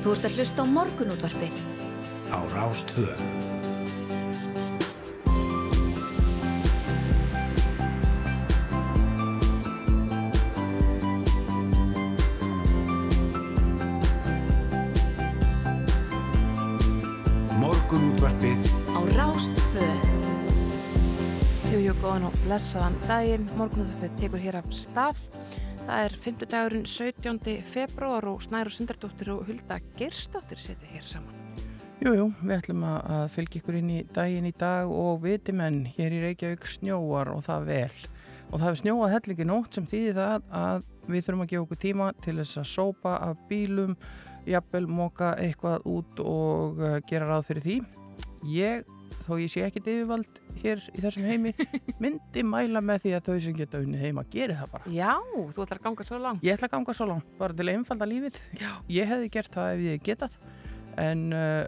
Þú ert að hlusta á morgunútvarpið. Á Rástvö. Morgunútvarpið Á Rástvö. Jú, jú, góðan og blessaðan daginn. Morgunúðarpið tekur hér af stað. Það er 5. dagurinn 17. februar og Snæru Sundardóttir og Hulda Gerstóttir setja hér saman. Jú, jú, við ætlum að fylgja ykkur inn í daginn í dag og vitimenn hér í Reykjavík snjóar og það vel. Og það hefur snjóað hellingi nótt sem þýðir það að við þurfum að gefa okkur tíma til þess að sópa af bílum, jafnvel móka eitthvað út og uh, gera ráð fyrir því. Ég, þó ég sé ekki yfirvald hér í þessum heimi, myndi mæla með því að þau sem geta unni heima geri það bara. Já, þú ætlar að ganga svo langt. Ég ætla að ganga svo langt, bara til einfalda lífið. Já. Ég hefði gert það ef ég getað en uh,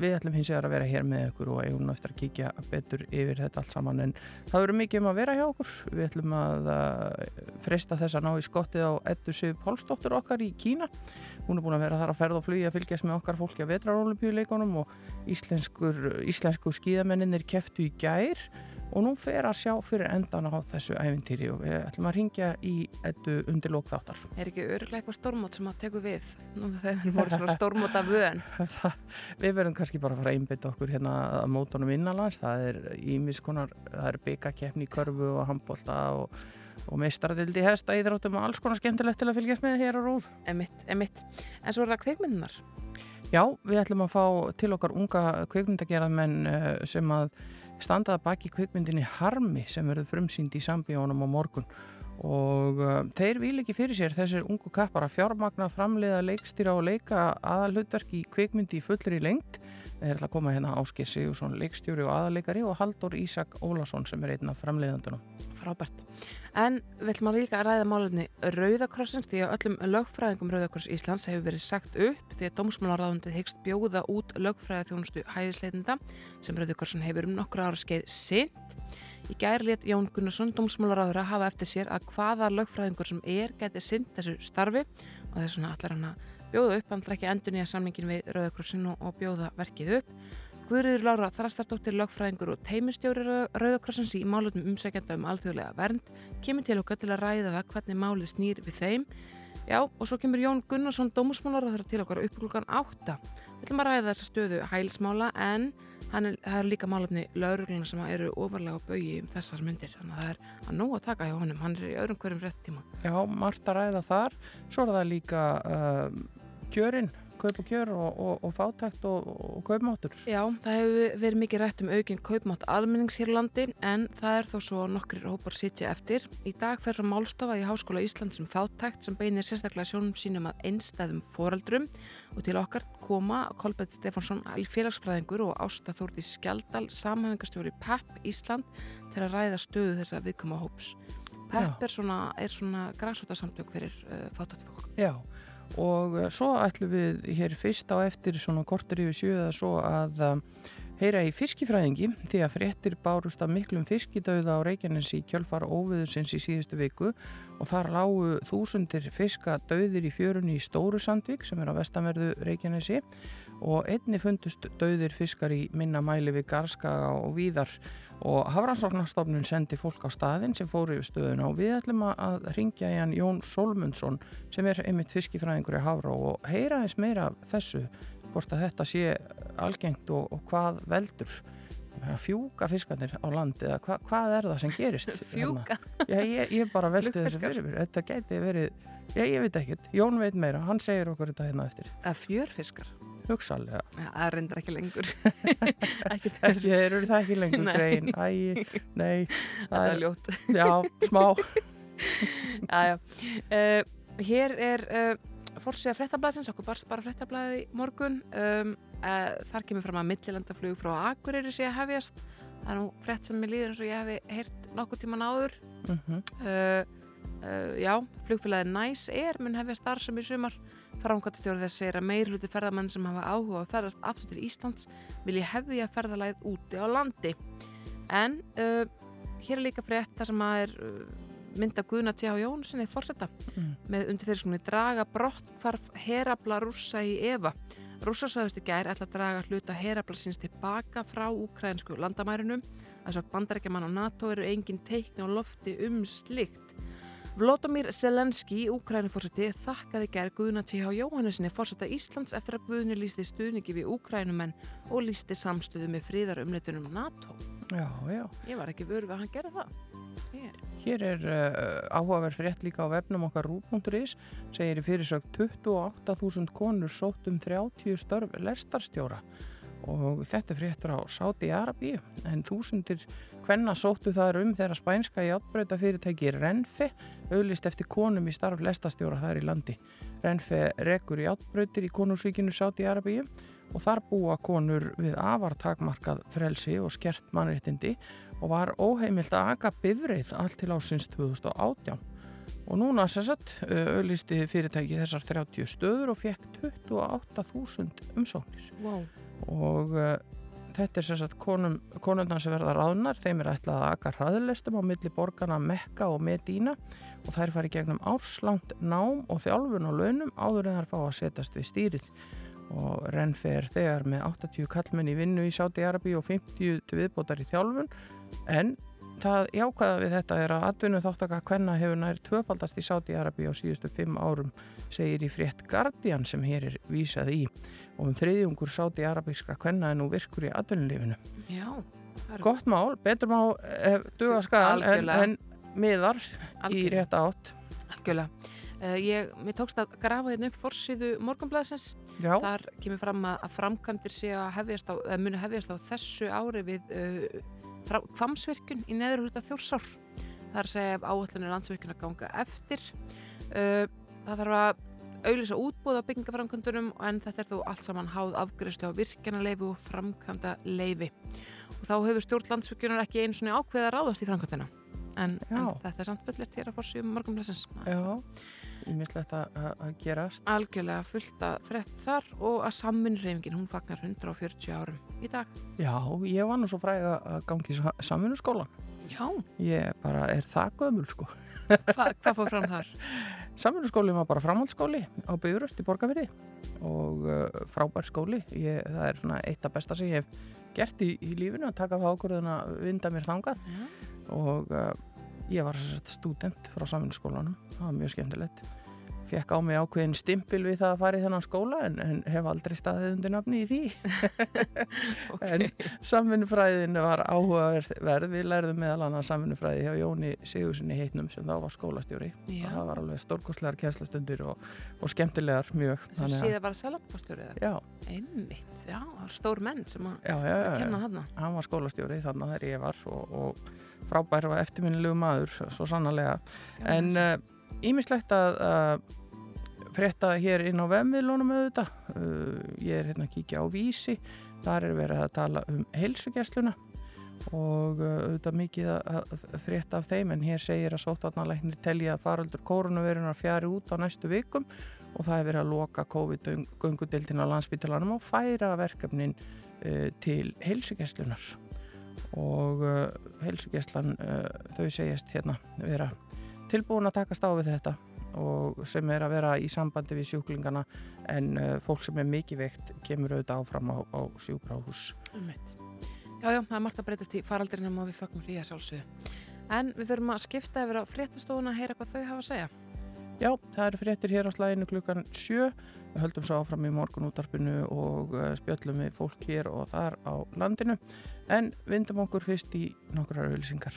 við ætlum hins vegar að vera hér með ykkur og eigum nú eftir að kíkja betur yfir þetta allt saman. En það verður mikið um að vera hjá okkur. Við ætlum að uh, freysta þess að ná í skottið á Eddu Sif Pálsdóttur okkar í Kína. Hún er búin að vera þar að ferða og flugi að fylgjast með okkar fólki að vetrarólimpíuleikonum og íslenskur, íslensku skíðamenninir keftu í gær og nú fer að sjá fyrir endan á þessu æfintýri og við ætlum að ringja í Eddu undir lókþáttar Er ekki öruglega eitthvað stórmót sem að teku við? Nú þegar við vorum svona stórmót af vöðan. við verðum kannski bara að fara að einbytta okkur hérna að mótunum innanlands það er ímiskonar, það er byggakeppni í körfu og handbólta og, og meistaradildi hesta íþróttum og alls konar skemmtilegt til að fylgjast með hér á Rúf Emitt, emitt. En svo er það kveikmyndunar. Já, við ætlum að fá til okkar unga kveikmyndagerðamenn eh, sem að standaða baki kveikmyndinni Harmi sem verður frumsýnd í sambíónum á morgun. Og uh, þeir vil ekki fyrir sér þessir ungu kappar að fjármagna framleiða leikstýra og leika aðalhutverk í kveikmyndi í fullri lengt þeir ætla að koma hérna Áskir Sigursson leikstjóri og aðaleikari og Haldur Ísak Ólason sem er einn af framleiðandunum Frábært. En við ætlum að líka að ræða málefni Rauðakrossins því að öllum lögfræðingum Rauðakross Íslands hefur verið sagt upp því að Dómsmálaráðundið hyggst bjóða út lögfræða þjónustu hæðisleitinda sem Rauðakrossin hefur um nokkru ára skeið sint. Í gær let Jón Gunnarsson, Dómsmálaráður að hafa eftir sér að hvaða lögfræðingur sem er getið sint þessu starfi og þess bjóða upp, hann ætlar ekki endur nýja samningin við Rauðakrossin og, og bjóða verkið upp. Guðriður Lára Þrastardóttir, lögfræðingur og teimistjóri Rauðakrossins í málutnum umsækjanda um alþjóðlega vernd kemur til okkar til að ræða það hvernig málið snýr við þeim. Já, og svo kemur Jón Gunnarsson, dómusmálar til okkar upp klukkan átta. Við ætlum að ræða þessa stöðu hælsmála en er, það eru líka málutni laurugluna sem eru ofarlega á baui um þessar myndir. Þannig að það er að nóg að taka hjá honum. Hann er í öðrum hverjum rétt tíma. Já, margt að ræða þar. Svo er það líka uh, kjörinn kaup og kjör og, og, og fátækt og, og kaupmáttur. Já, það hefur verið mikið rætt um aukinn kaupmátt almennings hér landi en það er þó svo nokkrir hópar sitja eftir. Í dag fer frá málstofa í Háskóla Íslands um fátækt sem beinir sérstaklega sjónum sínum að einstæðum foreldrum og til okkar koma Kolbett Stefansson félagsfræðingur og Ásta Þórti Skjaldal samhæfingastjóri PEP Ísland til að ræða stöðu þessa viðkoma hóps. PEP er svona, svona græsótasamtök fyrir uh, fátækt fólk. Já, og svo ætlum við hér fyrst á eftir svona kortur yfir sjöða svo að heyra í fiskifræðingi því að fréttir bárust af miklum fiskidauða á Reykjanesi kjölfar óviðusins í síðustu viku. Og þar lágu þúsundir fiska dauðir í fjörunni í Stóru Sandvík sem er á vestanverðu Reykjanesi og einni fundust dauðir fiskar í minna mæli við Garskaga og Víðar. Og Hafrannsóknarstofnun sendi fólk á staðin sem fóru yfir stöðuna og við ætlum að ringja í hann Jón Solmundsson sem er einmitt fiskifræðingur í Hafrá og heyra eins meira af þessu hvort að þetta sé algengt og, og hvað veldur. Fjúka fiskarnir á landi eða hva, hvað er það sem gerist Fjúka? Já, ég, ég bara veldi þessu fyrir mér. Þetta gæti verið, já, ég veit ekkert. Jón veit meira, hann segir okkur þetta hérna eftir. Að fjörfiskar? Hugsalega Já, það reyndar ekki lengur. Ekki þeir eru það ekki lengur Nei. grein Æ, nei Þetta er ljótt. Já, smá. Já, já. Uh, Hér er uh, fórsíða fréttablaðsins, okkur barst bara fréttablaði í morgun. Um, uh, Þar kemur fram að millilandaflug frá Akureyri sé að hefjast. Það er nú frétt sem mér líður eins og ég hefi heyrt nokkuð tíman áður. Mm uh, uh, Já, flugfélagi Næs er mun hefja starfsum í sumar Framkvæmstjóri þess segir að meir hluti ferðamenn sem hafa áhuga að ferðast aftur til Íslands vilji hefja ferðalæð úti á landi en uh, hér er líka frétt þar sem að er uh, mynda Guðna T.H. Jónssoni fórsetta Mm. með undirferðskunni draga brottkvarf herabla rússa í Eva. Í gær ætla að draga hluta herabla síns tilbaka frá ukrainsku landamærunum. Að bandarækjaman og NATO eru engin teikni á lofti um slikt. Vlodomir Zelenski, Ukrænufórseti, þakkaði gær Guðna T.H. Jóhannesinni fórseta Íslands eftir að Guðni lísti stuðningi við Ukrænumenn og lísti samstöðu með fríðarumleitunum NATO. Já, já. Ég var ekki vörð við að hann gerði það. Ég. Hér er uh, áhugaverð frétt líka á vefnum okkar rú.is segir í fyrirsög 28.000 konur sótt um 30 störf lestarstjóra og þetta er frétt frá Sáti Arabi en þúsundir hvenna sóttu þar um þegar spænska játbreyta fyrirtæki Renfe auðlist eftir konum í starf lestarstjóra þar í landi. Renfe rekur játbreytir í konungsvíkinu Sáti Arabi og þar búa konur við afar takmarkað frelsi og skert mannréttindi og var óheimilt að aka bifrið allt til ásins 2018. Og núna sem sagt auðlisti fyrirtæki þessar 30 stöður og fekk 28.000 umsóknir. Wow. Og uh, þetta er sem sagt konum, konundan sem verða ráðnar, þeim er ætlað að aka hraðlistum á milli borgarna Mekka og Medina og þær fari gegnum árslangt nám og þjálfun og launum áður en þær fá að setjast við stýrið. Og Renfe er þegar með 80 kallmenn í vinnu í Sáti Arabi og 50 til viðbótar í þjálfun. En það jákvæða við þetta er að atvinnu þáttaka hvenna hefur nær tvöfaldast í Sáti Arabi á síðustu fimm árum segir í frétt Guardian sem hér er vísað í og um þriðjungur Sáti Arabískra hvenna er nú virkur í atvinnulífinu. Já. er- Gott mál, betur má eh, duga skal en, en miðar í Algjörlega. rétt átt. Algjörlega. Uh, ég, mér tókst að grafa hérna upp fórsýðu morgunblæðsins. Já, Þar kemur fram að, að framkvæmdir sé að hefjast á, eða muni hefjast á þessu ári við uh, kvamsvirkun í neður hluta þjórsár. Það er að segja ef áallanir landsvirkun að ganga eftir. Uh, það þarf að auðlýsa útbúð á byggingaframkvæmdunum en þetta er þó allt saman háð afgriðslu á virkjanaleifi og framkvæmda leifi. Og þá hefur stjórn landsvirkunar ekki einu svona ákveð að ráðast í framkvæmdina. En, en þetta er samt fullert hér að fórsýðu morgunblæðsins. já, ímislegt að, að að gerast. algjörlega fullt að frett þar og að samvinnreifingin, hún fagnar 140 árum í dag. Já, ég var nú svo fræg að gangi í samfunnuskólan. Já, Ég bara er það gömul sko. hva, hvað fór fram þar? Samfunnuskólinn var bara framhaldsskóli á Byguröst í Borgafyrði og uh, frábær skóli. Ég, það er svona eitt af besta sem ég hef gert í, í lífinu að taka það ákvörðun að vinda mér þangað Já. og uh, ég var stúdent frá samfunnsskólanum. Það var mjög skemmtilegt. Fekk á mig ákveðin stimpil við það að fara í þennan skóla en, en hef aldrei staðið undir nafni í því. Ok. En samvinnufræðin var áhugaverð. Við lærðum meðal annað samvinnufræði hjá Jóni Sigurssoni heitnum sem þá var skólastjóri. Já. Það var alveg stórkostlegar kjænslastundir og, og skemmtilegar mjög. Sem síðan var. Já, Einmitt, já, stór menn sem að já, já, já, kenna já. þarna. Hann var skólastjóri þannig þegar ég var og, og frábær og eftirminnilegu maður, svo sannarlega. En ímislegt uh, að uh, frétta hér inn á vefmiðlunum auðvitað. Uh, ég er hérna að kíkja á vísi. Þar er verið að tala um heilsugjæsluna og uh, auðvitað mikið að, frétta af þeim en hér segir að sóttvarnalæknir telja að faraldur koronavirunar fjari út á næstu vikum og það er verið að loka COVID-göngudildin á landsbytalanum og færa verkefnin uh, til heilsugjæslunar og heilsugjæslan uh, þau segjast hérna vera tilbúin að takast á við þetta sem er að vera í sambandi við sjúklingana en uh, fólk sem er mikið veikt kemur auðvitað áfram á, á sjúkrahús. Einmitt. Já, já, það er margt að breytast í faraldrinum og við fögnum því að sjálfsögðu. En við förum að skipta yfir á fréttastofuna að heyra hvað þau hafa að segja. Já, það eru fréttir hér á slæðinu klukkan sjö. Við höldum svo áfram í morgun útarpinu og uh, spjöllum við fólk hér og þar á landinu. En vindum okkur fyrst í nokkrar auðlýsingar.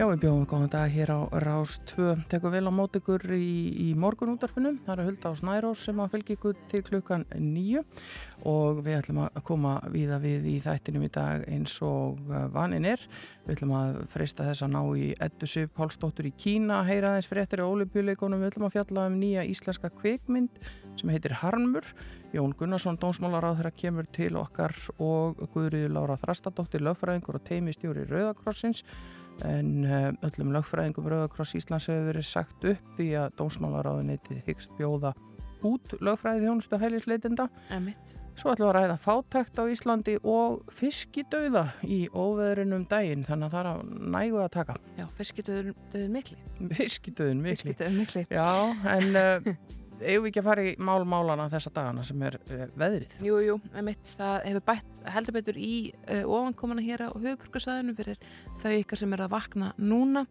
Já, við bjóðum góðan dag hér á Rás 2. Tekum vel á mót ykkur í, í morgun útarpinu. Það eru Hulda á Snærós sem að fylgja ykkur til klukkan nýju og við ætlum að koma víða við í þættinum í dag eins og uh, vanin er. Við ætlum að freysta þess að ná í Eddu Sif Pálsdóttur í Kína, heyra þess fréttir á olimpíuleikonum. Við ætlum að fjalla um nýja íslenska kvikmynd sem heitir Harmur. Jón Gunnarsson, dómsmálaráður, kemur til okkar og Guðriður Lára Þrastadóttir, lögfræðingur og teimistjóri Rauðakrossins en uh, öllum lögfræðingum Rauðakross Íslands hefur verið sagt upp því að dómsmálaráðunitið hyggst bjóða út lögfræði þjónustu hælisleitenda. Emitt. Svo ætlum við að ræða fátækt á Íslandi og fiskidauða í óveðrinum daginn þannig að það er að nægu að taka. Já, fiskidauðin mikli. Fiskidauðin mikli. Fiskidauðin mikli. Já, en uh, eigum við ekki að fara í málmálana þessa dagana sem er uh, veðrið? Jú, jú, emitt, það hefur bætt heldur betur í uh, ofankomana hér á höfuburkarsæðinu fyrir þau ykkar sem er að vakna núna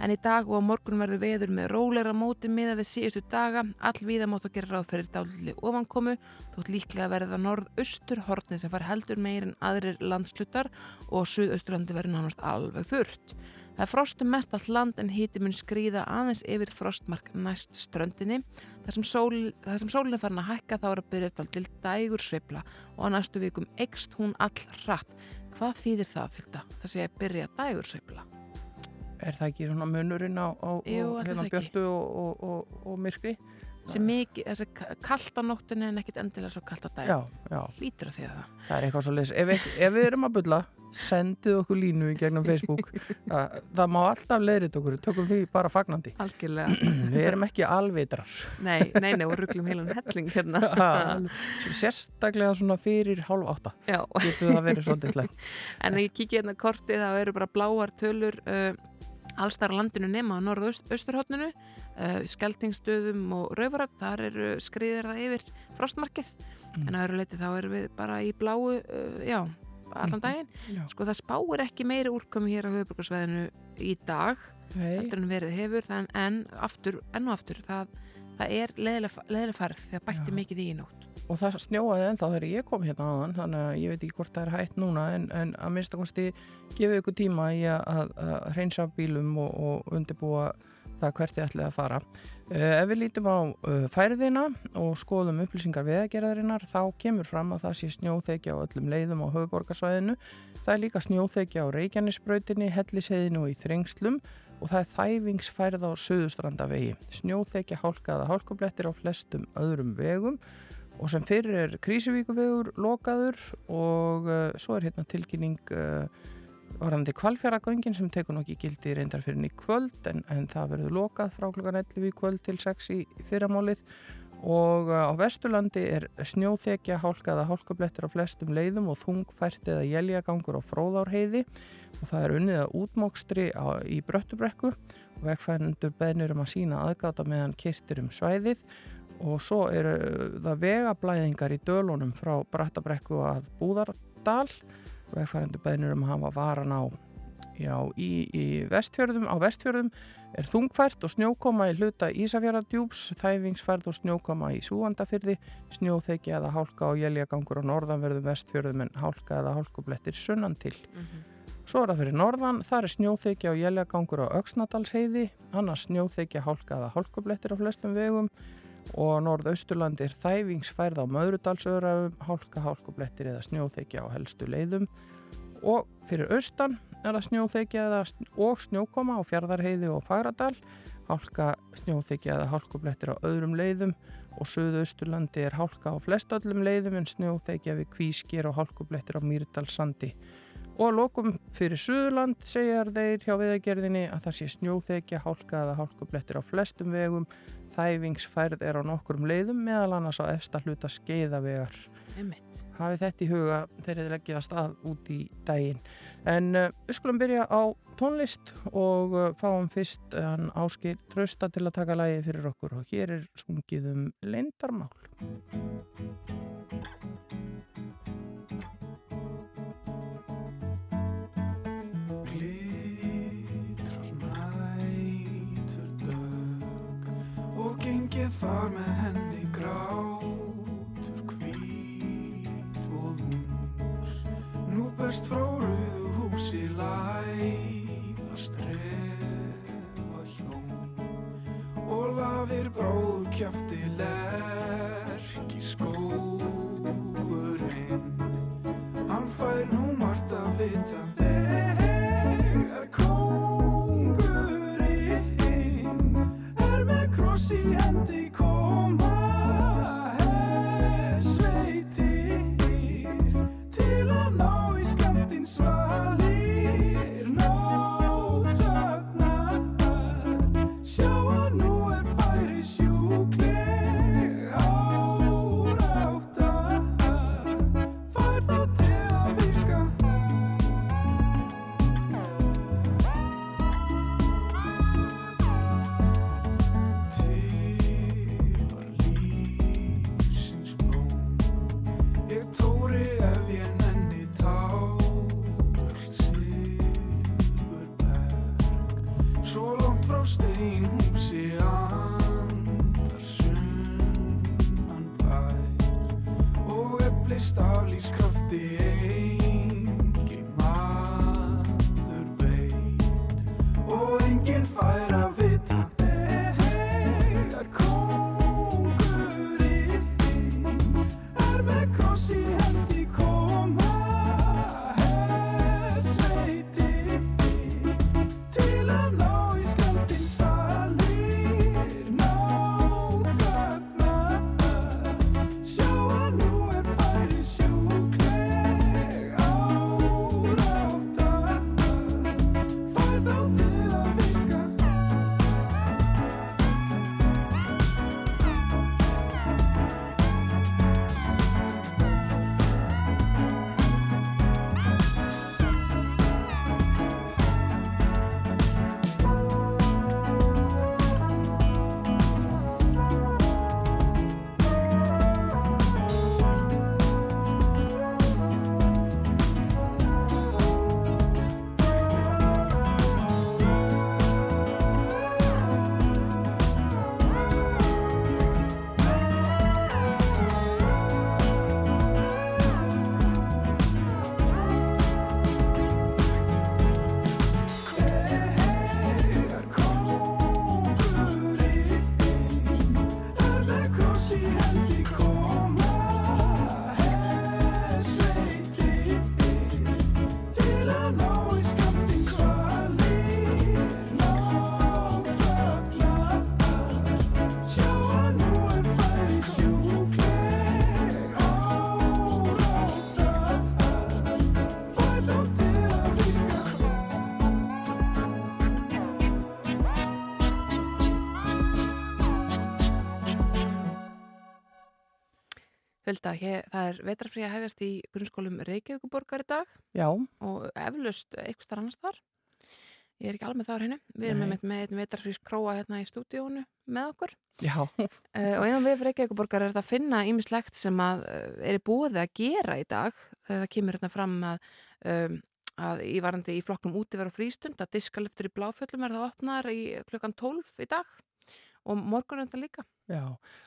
en í dag og á morgun verður veður með róleira móti miða við síðustu daga all viða mót að gera ráð fyrir dálili ofankomu þótt líklega verða norð-austur hortnið sem far heldur meir en aðrir landslutar og suðausturlandi verður nánast alveg þurrt. Það er frostum mest allt land en híti mun skrýða aðeins yfir frostmark næst ströndinni. Það sem, sól, sem sólinn er farin að hækka þá er að byrja til dægur sveifla og á næstu vikum ekst hún all hratt. Hvað þýðir það fylgta? Það sé að byrja dægur sveifla. Er það ekki svona munurinn á, á, á hérna björtu og, og, og myrkri? Mikið, þessi kallt á nóttunni en ekkit endilega svo kallt á já. Lítur að því að það. Það er eitthvað svo leys. Ef, ef við erum að bylla, sendið okkur línu í gegnum Facebook. það, það má alltaf leiðrit okkur, tökum því bara fagnandi. Algjörlega. við erum ekki alveitrar. Nei, nei, nei, og rugglum heilan helling hérna. Sérstaklega svona fyrir hálf átta. Já. Getur það verið svolítið slægt. en ég kikið hérna kortið, þá eru bara bláar tölur uh, allstar á landinu nema á norð-austurhóttinu uh, skeltingstöðum og rauvaröf þar eru skriðir það yfir frostmarkið mm. en að öru leiti þá eru við bara í bláu uh, já, allan daginn Já. sko það spáir ekki meiri úrkomi hér á höfuburgarsveðinu í dag Nei, eftir en verið hefur þann, en aftur, enn og aftur það, það er leðilega farð þegar bætti Já. mikið í nótt og það snjóaði ennþá þegar ég kom hérna aðan þannig að ég veit ekki hvort það er hægt núna en, en að minnstakosti gefið ykkur tíma í að, að, að reynsa af bílum og, og undirbúa það hvert þið ætlið að fara. Uh, ef við lítum á uh, færðina og skoðum upplýsingar veðagerðarinnar þá kemur fram að það sé snjóþekja á öllum leiðum á höfuborgarsvæðinu. Það er líka snjóþekja á Reykjanesbrautinni, Helliseiðinu og í Þrengslum og það er þæfingsfærð á Suðustrandavegi. Snjóþekja hálkaða hálkublettir á flestum öðrum vegum og sem fyrir er Krísuvíkuvegur lokaður og uh, svo er hérna tilkynning uh, varandi kvalfjöragöngin sem tekur nokki gildi reyndar fyrir henni kvöld en, en það verður lokað frá klukkan 11 í kvöld til 6 í fyrramálið. Og uh, á Vesturlandi er snjóþekja hálkaða hálkublettir á flestum leiðum og þungfært eða jæljagangur á fróðárheiði. Og það er unnið að útmókstri á, í Bröttubrekku. Og vegfænendur beðnir um að sína aðgáta meðan kyrtir um svæðið. Og svo eru það vegablæðingar í dölunum frá Brattabrekku að Búðardal vegfærendur beðnir um að hafa varan á já, í, í vestfjörðum á vestfjörðum er þungfært og snjókoma í hluta Ísafjörðardjúps þæfingsfærð og snjókoma í Súandafyrði snjóþekja eða hálka og jæljagangur á norðanverðum vestfjörðum en hálka eða hálkublettir sunnan til. Svo er það fyrir norðan, þar er snjóþekja og jæljagangur á Öksnadalsheiði, annars snjóþekja hálkaða hálkublettir á flestum vegum og norðausturlandi er þæfingsfærð á Möðrudalsöðrafum, hálka hálkublettir eða snjóþekja á helstu leiðum og fyrir austan er það snjóþekja eða og snjókoma á Fjardarheiði og Fagradal, hálka snjóþekja eða hálkublettir á öðrum leiðum og söðausturlandi er hálka á flestöllum leiðum en snjóþekja við kvískir og hálkublettir á Mýrdalsandi. Og að lokum fyrir Suðurland segjar þeir hjá viðagerðinni að það sé snjóþekja, hálka eða hálkublettir á flestum vegum. Þæfingsfærð er á nokkrum leiðum meðal annars á efsta hluta skeiðavegar. Hafið þetta í huga þegar þið leggja að stað út í daginn. En uh, við skulum byrja á tónlist og uh, fáum fyrst hann áskil trösta til að taka lægi fyrir okkur og hér er sungið um leindarmál. Gengið þar með henni grátur hvít og ung Nú berst frá rauðu húsi læða strefa hjón. Og lafir bróð kjafti lerki skóurinn Hér, það er vetrafrí að hefjast í grunnskólum Reykjavíkuborgar í dag Já, og eflaust eitthvað starf annars þar. Ég er ekki alveg þar henni. Við erum Nei. með, einn vetrafrís króa hérna í stúdíónu með okkur. já, Uh, og innan við Reykjavíkuborgar er þetta að finna ýmislegt sem að uh, er búið að gera í dag. Það kemur hérna fram að, um, að í varandi í flokknum útiver og frístund að diskaliftur í bláfjöllum er það opnar í klukkan 12 í dag og morgun er þetta líka. já.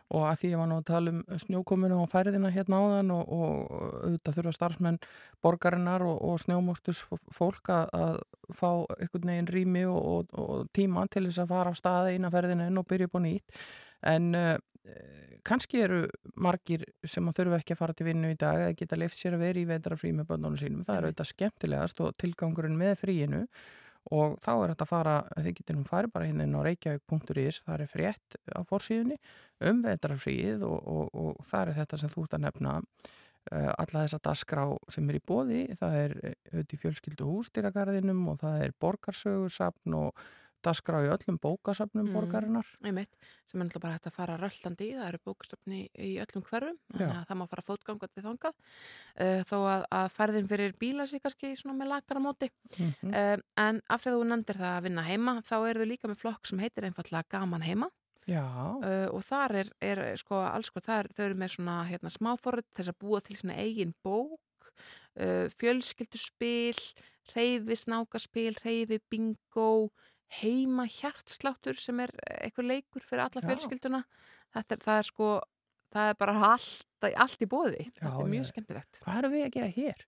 Og að því ég var nú að tala um snjókominu og færiðina hérna áðan og, og auðvitað þurfa starfsmenn borgarinnar og, og snjómóstus fólk að, fá einhvern veginn rými og, og, og tíma til þess að fara af staði inn að ferðina inn og byrja upp á nýtt. En uh, kannski eru margir sem þurfa ekki að fara til vinnu í dag eða geta leift sér að vera í vetrafrí með bönnunum sínum. Það er Einmitt. auðvitað skemmtilegast og tilgangurinn með fríinu og þá er þetta að fara, þið getur nú farið bara hérna inn á reykjavík.is, það er frétt á forsíðunni um vetrafríið og, og, og það er þetta sem þú ert að nefna uh, alla þessa dasgrá sem er í bóði, það er eh, auðvitað í fjölskyldu hústýragarðinum og það er borgarsögursafn og dasgrá í öllum bókasafnum Mm. borgarinnar. einmitt, sem er náttúrulega bara hægt að fara röllandi í, það eru bókastöfni í öllum hverfum, þannig að það má fara fótgangandi þangað, uh, þó að, að færðin fyrir bíla sig kannski svona með lakara móti, Mm uh, en af því að þú nefndir það að vinna heima, þá eru þau líka með flokk sem heitir einfallega gaman heima. Uh, og þar er, er sko alls sko, er, þau eru með svona hérna, smáforrið þess að búa til svona eigin bók, fjölskylduspil, reyfi snákaspil, reyfi bingo, heima hjartsláttur sem er eitthvað leikur fyrir alla Já. fjölskylduna. Þetta er, það er sko, það er bara allt, allt í bóði. Þetta er mjög já. skemmtilegt. hvað erum við að gera hér?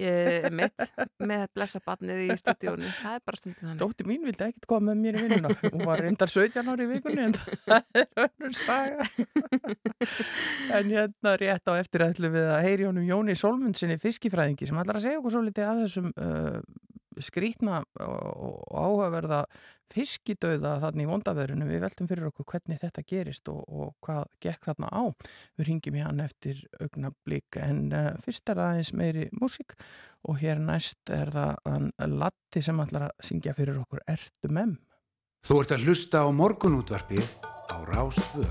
Ég, mitt, með blessabatnið í stúdíónu, það er bara stundin þannig. Dótti mín vildi ekkert koma með mér í vinnuna. Hún var reyndar 17 ári í vikunni en það er önnur saga. en hérna rétt á eftir ætlum við að heyri honum Jóni Solmundsinni fiskifræðingi sem ætlar að segja okkur svo litið að þessum uh, skrítna og áhugaverða fiskidauða þarna í vondaverðinu. Við veltum fyrir okkur hvernig þetta gerist og, og hvað gekk þarna á. Við ringjum í hann eftir augnablík en uh, fyrst er það aðeins meiri músík og hér næst er það Latti sem ætlar að syngja fyrir okkur Ertu mem? Þú ert að hlusta á morgunútvarpið á Rástvö.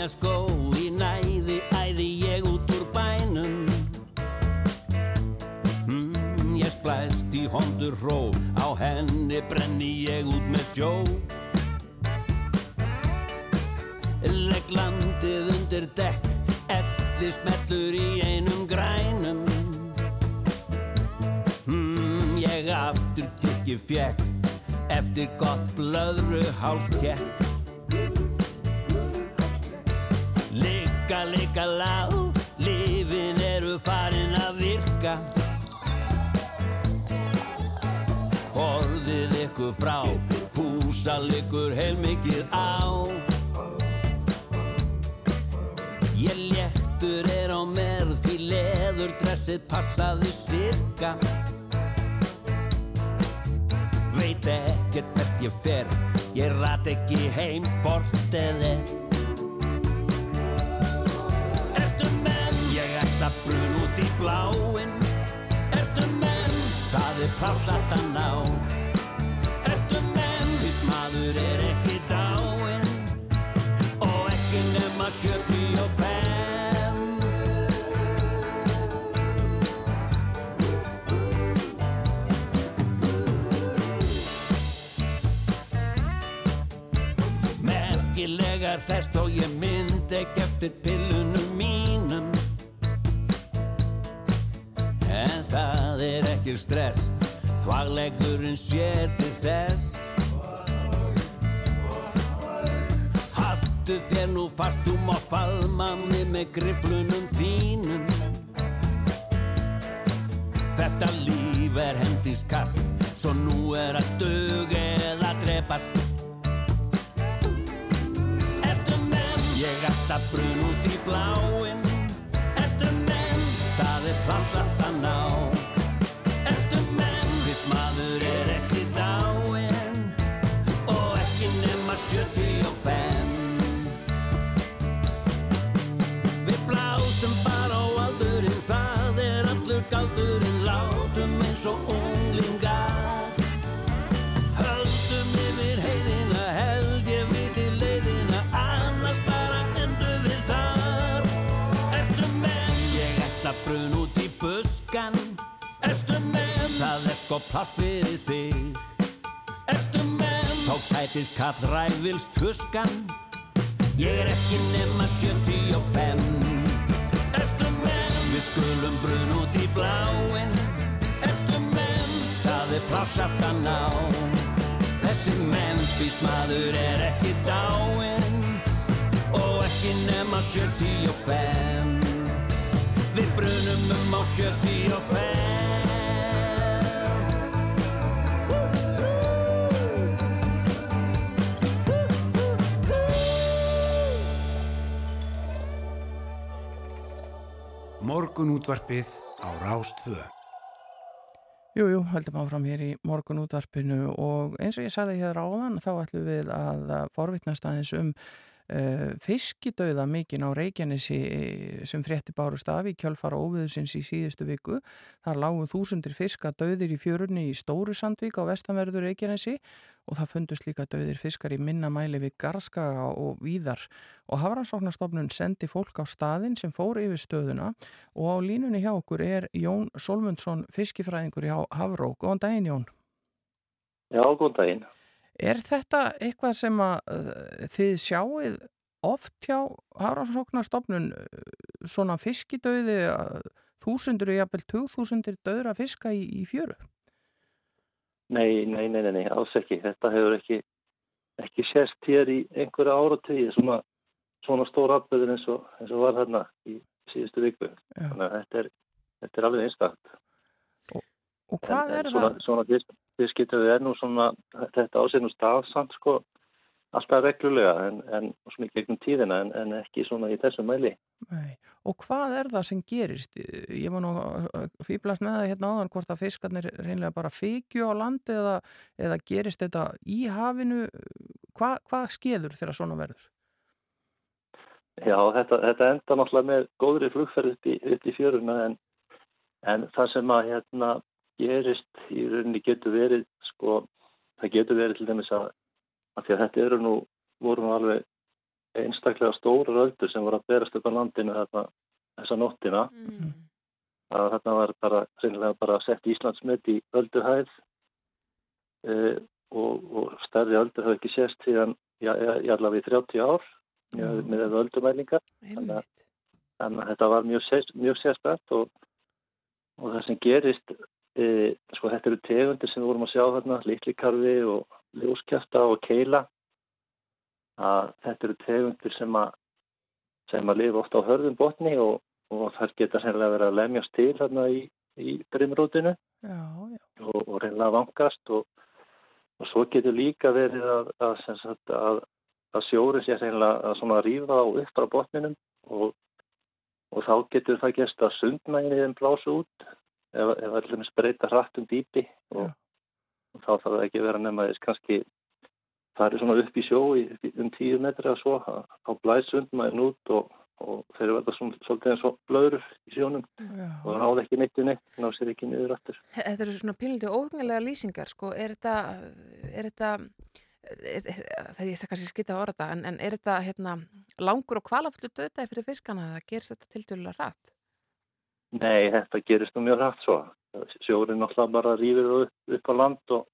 Nýja skó í næði æði ég út úr bænum. Mm, Ég splæst í hondur hró á henni brenni ég út með sjó. Legg landið undir dekk elli smellur í einum grænum. Ég aftur kirkju fjekk eftir gott blöðru hálskekk Ligga, ligga lág, lifin eru farin að virka. Borðið ykkur frá, fúsa liggur heilmikið á. Ég léttur er á merð því leður dressið passaði sirka. Veit ekkert hvert ég fer, ég rat ekki heim hvort eða brun út í bláinn. Ertu menn, það er pláss alltaf ná. Ertu menn, fyrst maður er ekki dáinn. Og ekki nema 75 Merkilegar þess þó ég mynd ekki eftir pillunum mínum það er ekki stress Þvaglegurinn sér til þess. Haltu þér nú fast má faðma mig með griflunum þínum. Þetta líf er hendiskast Svo nú er að dug eða drepast. Ertu menn, ég ætta brun út í bláinn það er pláss menn er sko pláss fyrir þig. Ertu menn Þá tætist kall ræfils tuskan. Ég er ekki nema 75 Ertu menn Við skulum brun út í bláinn. Ertu menn Það er pláss aftan á Þessi Memphis maður er ekki dáinn. Og ekki nema 75 Við brunum um á 75 Morgun útvarpið á Rástfö. Jú, jú, höldum áfram hér í morgun útvarpinu og eins og ég sagði hér áðan þá ætlum við að forvittnast aðeins um fiskidauða mikinn á Reykjanesi sem frétti bárust af í kjölfara óviðusins í síðustu viku. Það lágu þúsundir fiska döðir í fjörunni í Stóru Sandvík á vestanverður Reykjanesi og það fundust líka döðir fiskar í minna mæli við Garskaga og Víðar og Hafrannsóknarstofnun sendi fólk á staðin sem fór yfir stöðuna og á línunni hjá okkur er Jón Solmundsson fiskifræðingur hjá Hafró. Góðan daginn Jón. Já, góðan daginn. Er þetta eitthvað sem að uh, þið sjáið oft hjá Hafrannsóknarstofnun uh, svona fiskidauði þúsundur og jafnvel tugþúsundir döðra fiska í, í fjöru? Nei, nei, nei, nei, nei, alls ekki. Þetta hefur ekki, ekki sérst hér í einhverja áratögi, svona, svona stór atbyrður eins, og- eins og var þarna í síðustu viku. Þannig að þetta er, þetta er alveg einstakt. Og hvað en, er en svona, það? Svona fisk, fiskitöðu er nú svona, þetta og stafsamt sko, alltaf reglulega en, en svona í gegnum tíðina en, en ekki svona í þessum mæli. Nei. Og hvað er það sem gerist? Ég var nú fýblast með það hérna áðan hvort að fiskarnir reynlega bara fykju á landi eða, eða gerist þetta í hafinu? Hva, hvað skeður þegar svona verður? Já, þetta, þetta enda náttúrulega með góðri flugferð upp í, í fjöruna en, en það sem að hérna gerist í rauninni getur verið sko, það getur verið til dæmis að, að því að þetta eru nú, voru nú alveg einstaklega stóra röldur sem voru að berast upp á landinu þarna, þessa nóttina Mm. að þarna var bara, bara sett Íslandsmet í ölduhæð e, og, og stærri öldur hafa ekki sést síðan já, í allavega í 30 ár með, með öldumælingar. Þannig að þetta var mjög, sér- mjög sérstætt og, og það sem gerist e, sko þetta eru tegundir sem við vorum að sjá þarna, litlikarfi og ljóskjafta og keila. Að þetta eru tegundir sem að sem að lifa ofta á hörðum botni og, og þar geta sennilega verið að lemjast til þarna í, í brimrótinu og, og reynilega vangast og, og svo getur líka verið að, að, sagt, að, að sjóri sé reynilega að rýfa á upp frá botninum og, og þá getur það gæst að sundmæginni þeim blása út ef, ef allir spreita hratt um dýpi og þá þarf það ekki að vera nefn að þess kannski það er svona upp í sjó í, um tíu metri að svo á blæsundmægin út og, og þeir verða svona, svolítið eins og blöður í sjónum Já. og það náði ekki neitt í neitt, ná sér ekki niður aftur. Þetta eru svona pínlítið óhengilega lýsingar, sko, er þetta, er þetta, það er kannski skita að orða, en, en er þetta hérna, langur og kvalafullu dötaði fyrir fiskana, það gerst þetta til dælulega rætt? Nei, þetta gerist nú mjög rætt svo. Sjórin náttúrulega bara rýfir upp, upp á land og,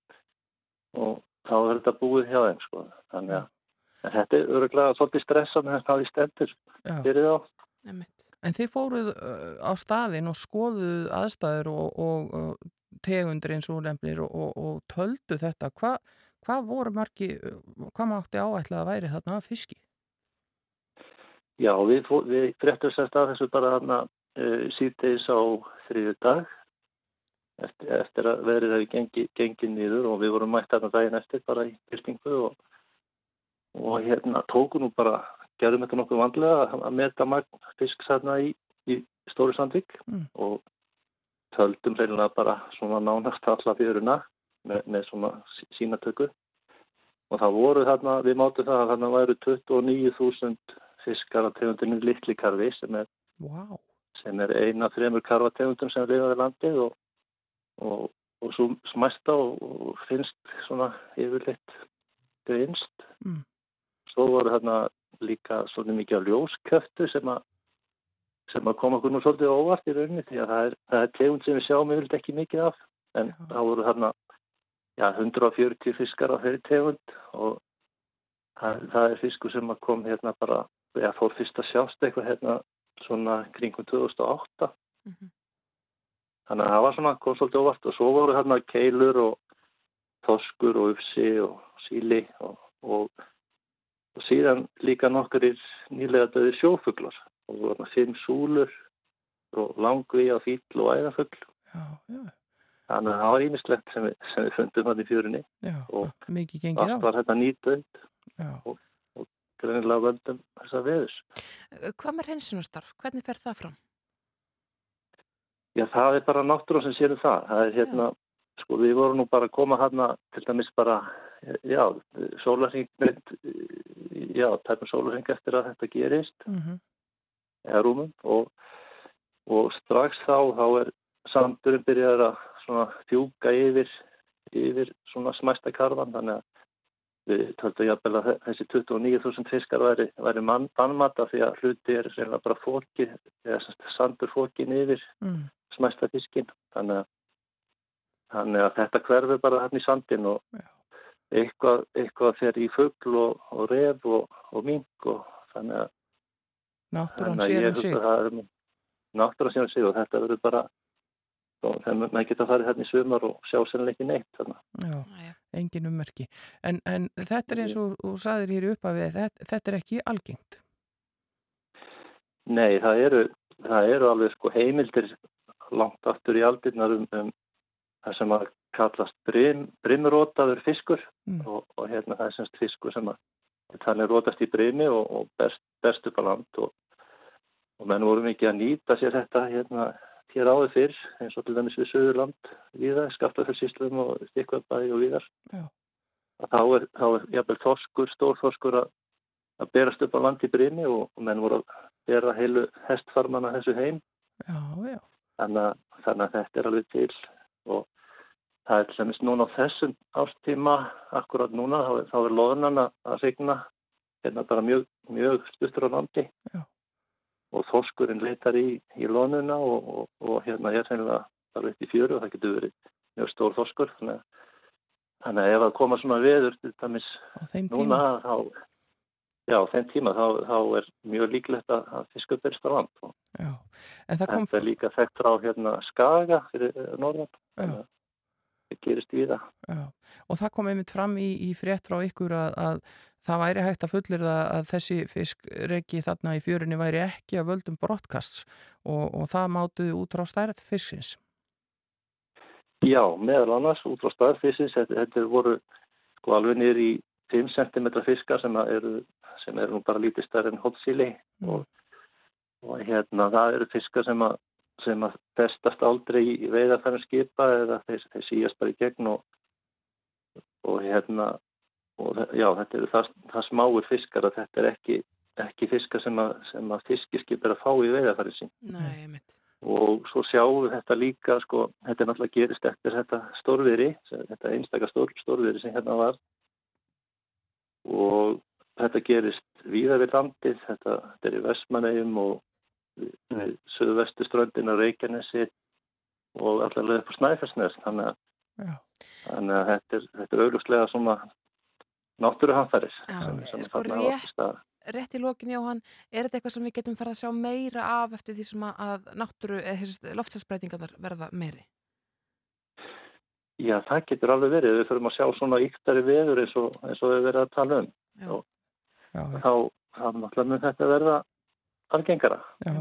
og þá er þetta búið hjá þeim sko. Þannig að þetta er öruglega svolítið stressan en það er stendur fyrir þá. En þið fóruð uh, á staðin og skoðuð aðstæður og, og, og tegundir eins og nefnir og, og töldu þetta. Hva, hvað voru margi, hvað mátti áætla að væri þarna að fyski? Já, við, við fréttum sérst að þessu bara þarna uh, síðtegis á þriðu dag eftir, eftir að verið hefði gengið gengi nýður og við vorum mætt þarna daginn eftir bara í byrtingu og, og hérna tóku nú bara, gerðum þetta nokkuð vandlega að meta magn fisk þarna í, í Stóri Sandvík mm. og töldum reynilega bara svona nánast alla fjöruna með, með svona sínatöku og það voru þarna, við mátum það að þarna væru 29.000 fiskar á tegundinu Littlikarfi sem er wow sem er eina fremur karvategundum sem lifaði landið og, og, og svo smæsta og, og finnst svona yfirleitt greinst. Mm. Svo voru þarna líka svona mikið á ljósköftu sem að sem að koma okkur nú svolítið óvart í rauninni því að það er, það er tegund sem við sjáum yfirleitt ekki mikið af en Já. þá voru þarna já, 140 fiskar á þeirri tegund og það, það er fiskur sem að kom hérna bara, já, fór fyrst að sjást eitthvað hérna svona kringum 2008 mm -hmm. þannig að það var svona kom svolítið óvart og svo voru hérna keilur og toskur og ufsi og síli og, og, og síðan líka nokkur nýlega döðir sjófuglar. Og svona fimm súlur og langvi á fýll og æðafugl. Þannig að það var ímislegt sem, sem við fundum hann í fjörunni. Já, og allt var þetta nýtönd og greinilega völdum þessa veðus. Hvað með reynsunastarf? Hvernig fer það fram? Já, það er bara náttúrulega sem séum það. Það er hérna, já. sko, við vorum nú bara að koma hérna til dæmis bara, já, sólarheng, já, tæpum sólarheng eftir að þetta gerist, mm -hmm. eða rúmum og, og strax þá, þá er samturinn byrjar að svona fjúka yfir, yfir svona smæsta karvan, þannig að Við töldum jáfnvel að þessi 29.000 fiskar væri, væri bannmata því að hluti er reyna bara fólki, eða sandur fólkin yfir mm. smæsta fiskin. Þannig að, þannig að þetta hverfur bara hérna í sandin og Já. eitthvað, eitthvað fer í fuggl og, og ref og, og mink og þannig að Náttúrann sér um sig. Náttúrann sér um sig og þetta verður bara og þegar maður geta farið hérna í sumar og sjá sérlega ekki neitt þarna. Já, engin ummerki. En, en þetta er eins og þú saðir hér upp að við, þetta, þetta er ekki algengt? Nei, það eru, það eru alveg sko heimildir langt aftur í aldirnar um, um það sem að kallast brim, brimrótaður fiskur mm. og, og hérna það er semst fiskur sem að þannig rótast í brimi og, og berst, berst upp á land og, og menn voru mikið að nýta sér þetta hérna hér áður fyrr eins og til dæmis við Suðurland viða, Skaftafellsíslum og Stikkvöldbæði og viðar þá er, þá er jafnvel þorskur, stórþorskur að, að berast upp á landi brinni og, og menn voru að bera heilu hestfarmana þessu heim. Já, já. Þannig, að, þannig að þetta er alveg til og það er til dæmis núna á þessum ástíma akkurat núna þá, þá er loðunan að regna hérna bara mjög, mjög stuttur á landi. Já og þorskurinn leitar í, í lónuna og, og, og hérna er sennilega alveg upp í fjöru og það getur verið mjög stór þorskur. Þannig að, þannig að ef það koma svona veður dæmis, núna þá já, þeim tíma þá, þá er mjög líklegt að, að fiskur berist á land. Já, en það kom þetta er líka þekkt frá hérna Skaga fyrir eh, norðan. Þannig að það gerist við það. Já, og það kom einmitt fram í, í frétt frá ykkur að, að það væri hægt að fullir það að þessi fiskreki þarna í fjörinni væri ekki að völdum brottkasts og, og það mátuði út frá stærð fiskins. Já, meðal annars út frá staðfísins, þetta, þetta er voru sko alveg niður í 5 cm fiskar sem eru, sem eru bara lítið stærri en hótsíli Mm. og, og hérna það eru fiskar sem að, sem að festast aldrei í veiðarfærum skipa eða þeir, þeir síast bara í gegn og, og hérna og já, þetta eru það, það smáir fiskar að þetta er ekki, ekki fiskar sem að, sem að fiskiskip er að fá í veiðarfæri sín. Nei, og svo sjáum við þetta líka sko, þetta er náttúrulega gerist eftir þetta stórveri, þetta einstaka stór, stórveri sem hérna var. Og þetta gerist víða við landið, þetta, þetta er í Vestmannegjum og við, við söðvestu ströndin á Reykjanesi og allavega upp á Snæfellsnes þannig að, þannig að þetta er, þetta er auglustlega svona náttúruhanfæris sem sko, rétt-. Rétt í lokin, Jóhann, er þetta eitthvað sem við getum farið að sjá meira af eftir því sem að, náttúru, eða loftsæsbreytingarnar verða meiri? Já, það getur alveg verið, við fyrir að sjá svona yktari veður eins og, eins og við verðum að tala um Já. Já. Já, já. þá, þá náttúrulega mun þetta verða algengara. Já.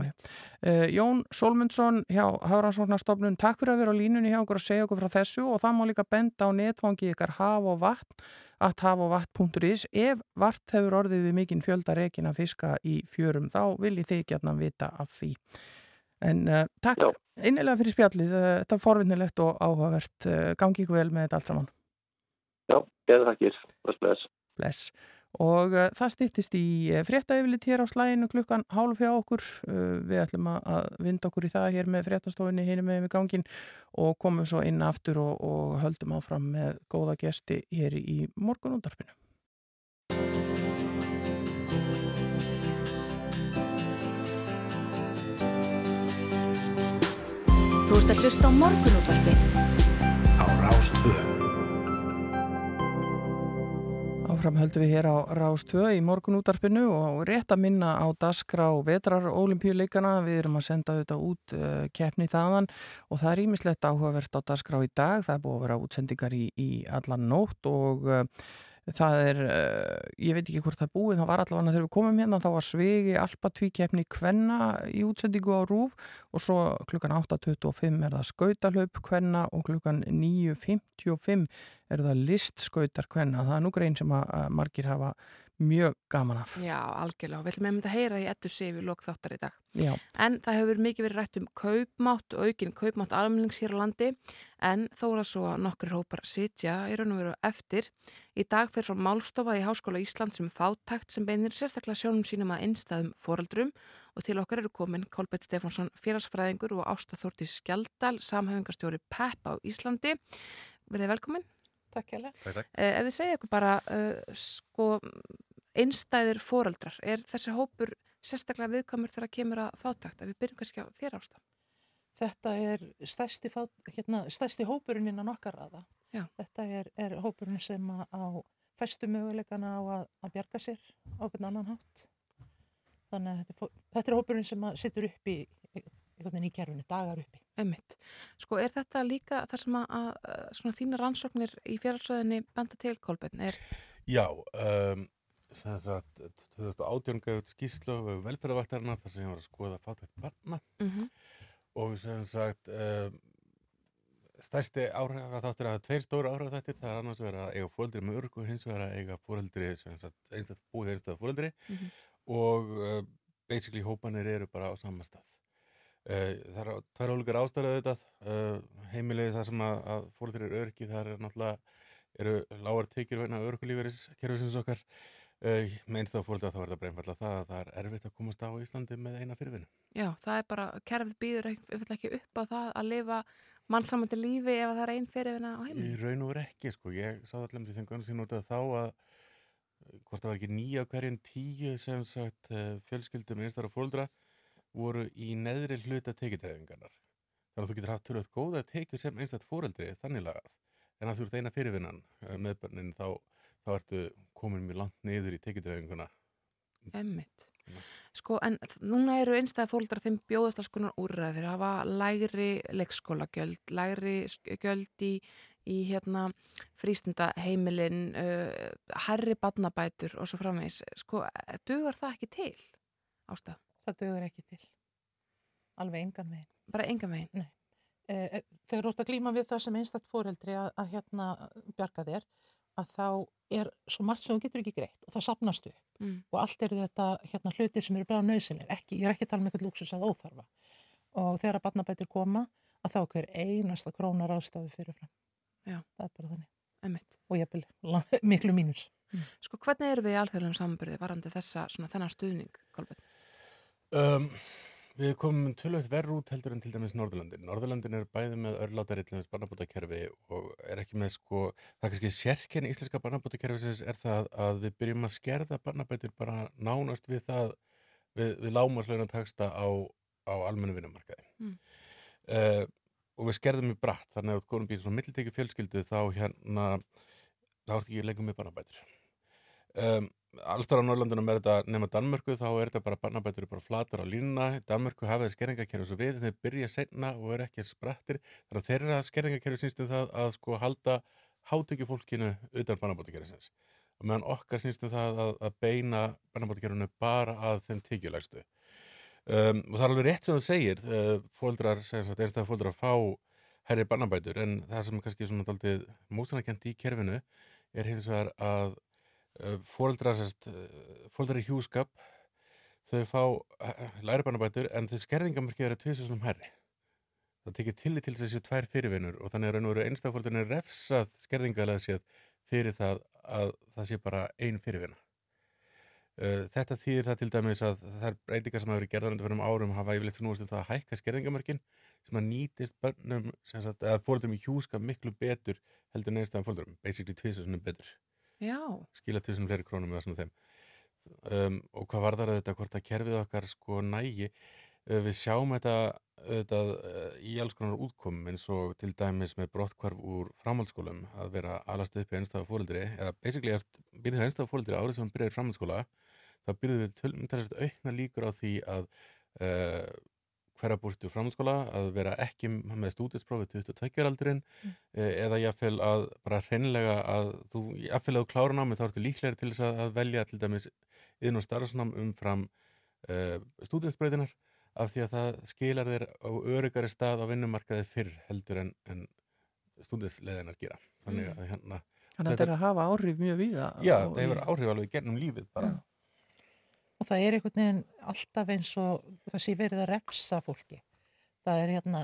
Uh, Jón Solmundsson hjá Hafrannsóknarstofnun, takk fyrir að vera á línunni hjá okkur og segja okkur frá þessu og það má líka benda á netfangi ykkar haf og vatn at hafovatn.is ef vart hefur orðið við mikinn fjölda rekin að fiska í fjörum þá viljið þið gætna vita af því. En uh, takk Já. innilega fyrir spjallið, uh, þetta er forvinnilegt og áhugavert, gangi ykkur vel með þetta allt saman. Já, getur þakkir. Bless, bless. Og uh, það stýttist í uh, fréttaeflit hér á slæginu klukkan hálf hjá okkur. Uh, við ætlum að, að vinda okkur í það hér með fréttastofinni hinum með við gangin og komum svo inn aftur og, og höldum áfram með góða gesti hér í morgunundarpinu. Þú ert að hlusta á morgunútvarpið á Rástvö. Áfram höldum við hér á Rástvö í morgunútarpinu og rétt að minna á Dasgra og Vetrar olimpíuleikana. Við erum að senda þetta út uh, keppni þaðan og það er ímislegt áhugavert á Dasgra í dag. Það er búið að vera útsendingar í, í allan nótt og uh, það er, uh, ég veit ekki hvort það búið, það var allavega þegar við komum hérna þá var svegi alpatvíkeppni kvenna í útsendingu á Rúf og svo klukkan 8.25 er það skautalöp kvenna og klukkan 9.55 er það listskautar kvenna. Það er nú grein sem að margir hafa mjög gaman af. Já, algjörlega. og Við ætlum einmitt að heyra í ettu sig við lok þáttar í dag. Já, En það hefur mikið verið rætt um kaupmátt og aukin kaupmátt almennings hér á landi en þó er það svo að nokkur hópar sitja í raun og veru eftir. Í dag fyrir frá Málstofa í Háskóla Íslands um fátakt sem beinir sérstaklega sjónum sínum að einstæðum foreldrum og til okkar eru komin Kolbett Stefánsson félagsfræðingur og Ásta Þórti Skjaldal, samhæfingarstjóri PEP á Íslandi. Verðið velkomin. Takk Takk. Eh, Ef þið segja ykkur bara uh, sko, einstæðir foreldrar, er þessi hópur sérstaklega viðkamur þegar kemur að fátakt? Ef við byrjum kannski á þér ásta. Þetta er stærsti, fát, hérna, stærsti hópurinn innan okkar aða. Já. Þetta er, er hópurinn sem að á festu möguleikana á að, að bjarga sér á hvern annan hátt. Þannig að þetta er, þetta er hópurinn sem að sittur upp í, einhvern í kerfinu, dagar uppi. Einmitt. Sko, er þetta líka þar sem að, að svona þína rannsóknir í félagsræðinni benda til Kolbeinn? Er, Já, um, 2018 gafið út skýrslu um velferðarvaktarina þar sem ég var að skoða fátækt barna. Mm og sem sagt, um, stærsti áhrifa þáttur að tveir stóra áhrifa þáttir, það er annars verið að eiga fóreldri með örgu og hins vegar að eiga fóreldri einstætt búið einstætt fóreldri Mhm. og uh, basically hópanir eru bara á sama stað. Uh, það er tvær ólíkar ástæður auðvitað, uh, heimilið það sem að, að fóreldri eru örgi, það er náttúrulega eru lágar tekjur vegna örgulíferis kerfisins okkar með einstæða fóreldra þá er það bara einfallega það að það er erfitt að komast á Íslandi með eina fyrirvinnu. já, það er bara, kerfið býður ekki, ekki upp á það að lifa mannsamandi lífi ef það er einn fyrirvinna á Í heiminu. raun og veru ekki, sko. Ég sá allir með því þeim gönnu sem notaði þá að uh, hvort það var ekki nýja hverjum tíu sem sagt uh, fjölskyldum einstæðara fóreldra voru í neðri hluta tekjutræfingarnar. Þannig að þú getur haft tölvöld góða tekjur sem einstætt fóreldri þannig lagað. En að þú ert eina fyrirvinnan með börnin þá, þá ertu komin mjög langt niður í tekjutræfinguna Einmitt. Sko, en núna eru einstæða fóldrar þeim bjóðast alls konar úrræðir, þeir hafa lægri leikskólagjöld, lægri gjöld í, í hérna frístundaheimilin, uh, herri badnabætur og svo framvegis. Sko, dugar það ekki til, ástæð? Það dugur ekki til. Alveg engan veginn. Bara engan veginn? Nei. Eh, þegar þú ert að glíma við það sem einstakt fóreldri að, að hérna bjarga þér, að þá er svo margt sem þú getur ekki greitt og það sapnast upp Mm. og allt eru þetta hérna hlutir sem eru bara nöðsynir, ekki, ég er ekki að tala um eitthvað lúksus að óþarfa og þegar að barnabætur koma að þá er hver einasta krónar ástafi fyrirfram. Já. Það er bara þannig. Einmitt. Og ég vil miklu mínus. Sko, hvernig eru við í alþjóðlegum samanbyrði varandi þessa, svona þennan stuðning, Kolbjörn? Um, við komum tölvöld verð út heldur en til dæmis Norðurlandin. Norðurlandin er bæði með örlátari til dæmis barnabótakerfi og er ekki með sko, það er kannski sérkenni íslenska barnabótakerfisins er það að við byrjum að skerða barnabætur bara nánast við það, við, við lámaslögna taksta á, á almennu vinnumarkaði. Mm. Uh, og við skerðum í bratt, þannig að konum býr svona milliteki fjölskyldu þá hérna, þá ertu ekki lengur með barnabætur. Um, allstar á Norrlandunum er þetta nema Danmörku þá er þetta bara barnabætur bara flatur á línuna. Danmörku hafa þeir skerðingakerfi svo við þeir byrja senna og er ekki sprettir. Þannig að þeirra skerðingakerfi sínst um það að sko halda hátökju fólkinu utan barnabætukerfisins og meðan okkar sínst um það að, að beina barnabætukerfinu bara að þeim tíkjulegstu um, og það er alveg rétt sem þú segir uh, fóldrar, einstæða fóldrar fá herri barnabætur en það sem er kannski svona daldið mótsanakent í kerfinu er hins vegar að fóreldrar fóreldrar í hjúskap þau fá læri barnabætur en þau skerðingamörkið eru tviðsessum herri það tekið tillit til þessu tvær fyrirvinnur og þannig er raun og veru einstafóldurinn refsað skerðingalega séð fyrir það að það sé bara ein fyrirvinna þetta þýðir það til dæmis að það er breytingar sem hafa verið gerðar undir fyrir árum hafa yfirleitt snúist um það að hækka skerðingamörkin sem að nýtist börnum eða fóreldrum í hjúskap miklu betur heldur en einstafan fóreldrum basically tviðsessum betur Já. skila til þessum fleiri krónum um, og hvað var það að þetta hvort að kerfið okkar sko nægi uh, við sjáum þetta, þetta uh, í alls konar útkomum eins og til dæmis með brottkvarf úr framhaldsskólum að vera alast upp í einstafa fólildri eða basically byrðið það einstafa fólildri árið sem byrðið framhaldsskóla þá byrðið við tölmyndalega aukna líkur á því að uh, hverja búrstu framhaldsskóla að vera ekki með stúdinsprófið 22 aldurinn mm. eða jáfnvel að bara hreinlega að þú jáfnvel að þú klára námið þá ertu líklegri til þess að velja til dæmis inn og starfsnám umfram uh, stúdinsbreytinar af því að það skilar þér á örugari stað á vinnumarkaði fyrr heldur en, en stúdinsleðinar gera þannig að hérna Þannig að þetta er að hafa áhrif mjög víða Já, það hefur áhrif alveg gennum lífið bara Já. Og það er einhvern veginn alltaf eins og það sé verið að refsa fólki. Það er hérna,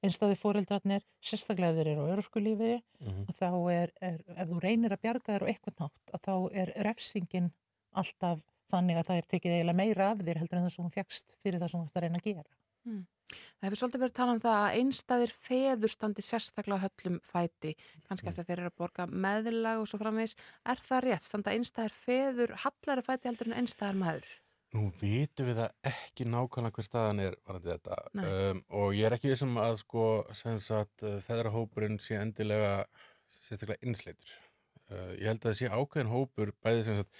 einstaði fóreldrarnir, sérstaklega þeir eru á örkulífi, mm -hmm. þá er, er, ef þú reynir að bjarga þér á eitthvað nátt, að þá er refsingin alltaf þannig að það er tekið eiginlega meira af þér heldur en það sem hún fegst fyrir það sem þú ert að reyna að gera. Mm. Það hefur svolítið verið talað um það að einstæðir feður standi sérstaklega höllum fæti, kannski mm. að þeir eru að borga meðlag og svo framvegis. Er það rétt? Standa einstæðir feður hallari fæti heldur en einstæðar maður? Nú vitum við það ekki nákvæmlega hver staðan er varandi þetta um, og ég er ekki vissum að sko sagt, feðrahópurinn sé endilega sérstaklega einsleitur. Uh, ég held að það sé ákveðin hópur bæði sem sagt,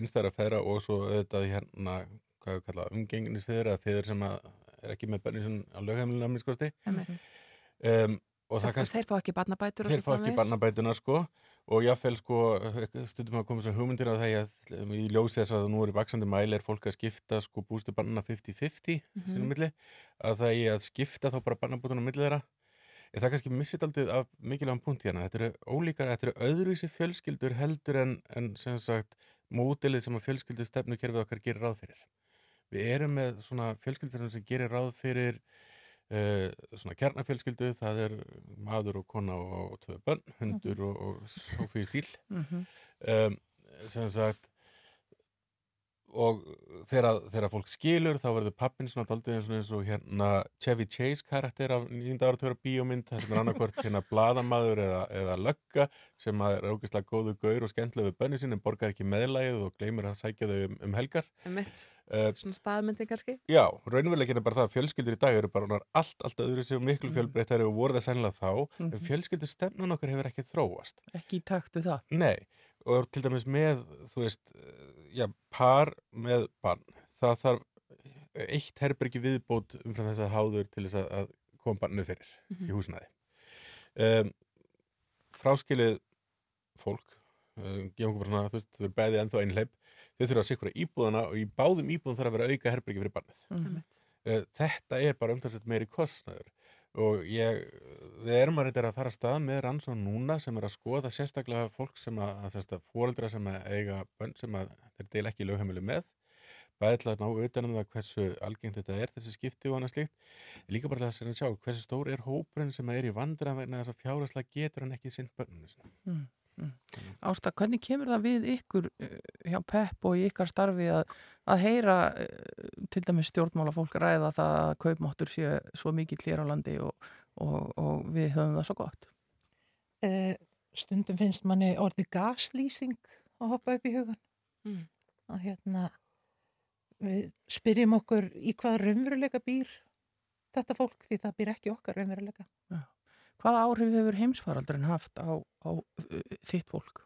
einstæðara feðra og svo auðvitað hérna, hvað við kalla umgenginisfeður eða feður sem að er ekki með bönni á lögheimilinu að minnskosti um, og það kannski þeir fá ekki barnabætur þeir fá ekki barnabætuna sko. Og jáfnvel sko stundum að koma svo hugmyndir á það að í ljósi þess að nú er í vaksandi mæli er fólk að skipta sko bústu barna 50-50 mm -hmm. sínum milli að það er að skipta þá bara barnabútunum milli þeirra. En það kannski missið aldrei af mikilvægum punkt hérna. Þetta eru ólíkar, þetta eru öðruvísi fjölskyldur heldur en, en sem sagt mótilið sem að fjölskyldu stefnukerfið okkar gerir ráð fyrir við erum með svona fjölskyldur sem gerir ráð fyrir uh, svona kjarnafjölskyldu. Það er maður og kona og, og tvö bönn, hundur og, og sófið stíl mm -hmm. um, sem sagt og þegar, fólk skilur þá verður pappin svona daldið eins og, eins og hérna Chevy Chase karakter af nýjunda áratöra bíómynd það sem er annarkvört hérna bladamaður eða, eða lögga sem er ógeðslega góðu gaur og skemmtilega við bönni sín en borgar ekki meðlægið og gleymir að sækja þau um, um helgar. Uh, Svona staðmyndi kannski. Já, raunveruleikin er bara það að fjölskyldur í dag eru bara allt, allt öðru sem miklu fjölbreyttari og voru það sennilega þá. Mm -hmm. en fjölskyldur stefnan okkar hefur ekki þróast. Ekki í taktu það. Nei, og til dæmis með þú veist já, par með barn. Það þarf eitt herbergi viðbót umfram þess að háður til þess að, koma barnu fyrir í húsnaði um, fráskilið fólk uh, gefum okkur bara svona, þú veist, þau eru bæði ennþá einhleip þau þurfa að sikra íbúðana og í báðum íbúðum þarf að vera auka herbergi fyrir barnið. Mhm. uh, þetta er bara umtalsett meiri kostnaður og ég, við erum að reynda að fara að stað með rannsókn núna sem er að skoða sérstaklega fólk sem að, að, fóreldra sem að eiga bönn sem að þeir deila ekki lögheimilu með bæði til að ná utanum það hversu algengt þetta er þessi skipti og annað slíkt líka bara til að sjá hversu stór er hópurinn sem er í vandra vegna þess að fjárhæslega getur hann ekki sinn. Mm, mm. Ásta, hvernig kemur það við ykkur eh, hjá PEP og ykkar starfi að, að heyra eh, til dæmis stjórnmálafólk ræða það að kaupmáttur sé svo mikill hér á landi og, og, og við höfum það svo gott? Eh, stundum finnst manni orði gaslýsing að hoppa upp í hugan. Mm. Að hérna, við spyrjum okkur í hvað raunveruleika býr þetta fólk því það býr ekki okkar raunveruleika. Hvaða áhrif hefur heimsfaraldurinn haft á, á uh, þitt fólk?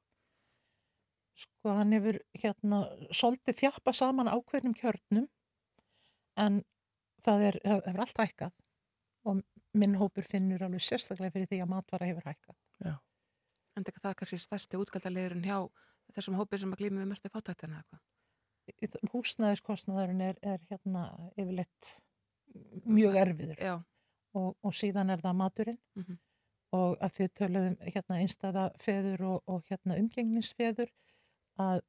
Sko hann hefur hérna svolítið þjappa saman ákveðnum kjörnum en það er, hefur allt hækkað og minn hópur finnur alveg sérstaklega fyrir því að matvara hefur hækkað. En það er kannski stærsti útgaldaliðurinn hjá þessum hópi sem að glýma við mestu fátæktina eða eitthvað. Húsnæðiskostnaðurinn er, er hérna yfirleitt mjög erfiður Já. Og, og síðan er það maturinn Mhm. og að við töluðum hérna einstæða feður og, og hérna umgengnisfeður að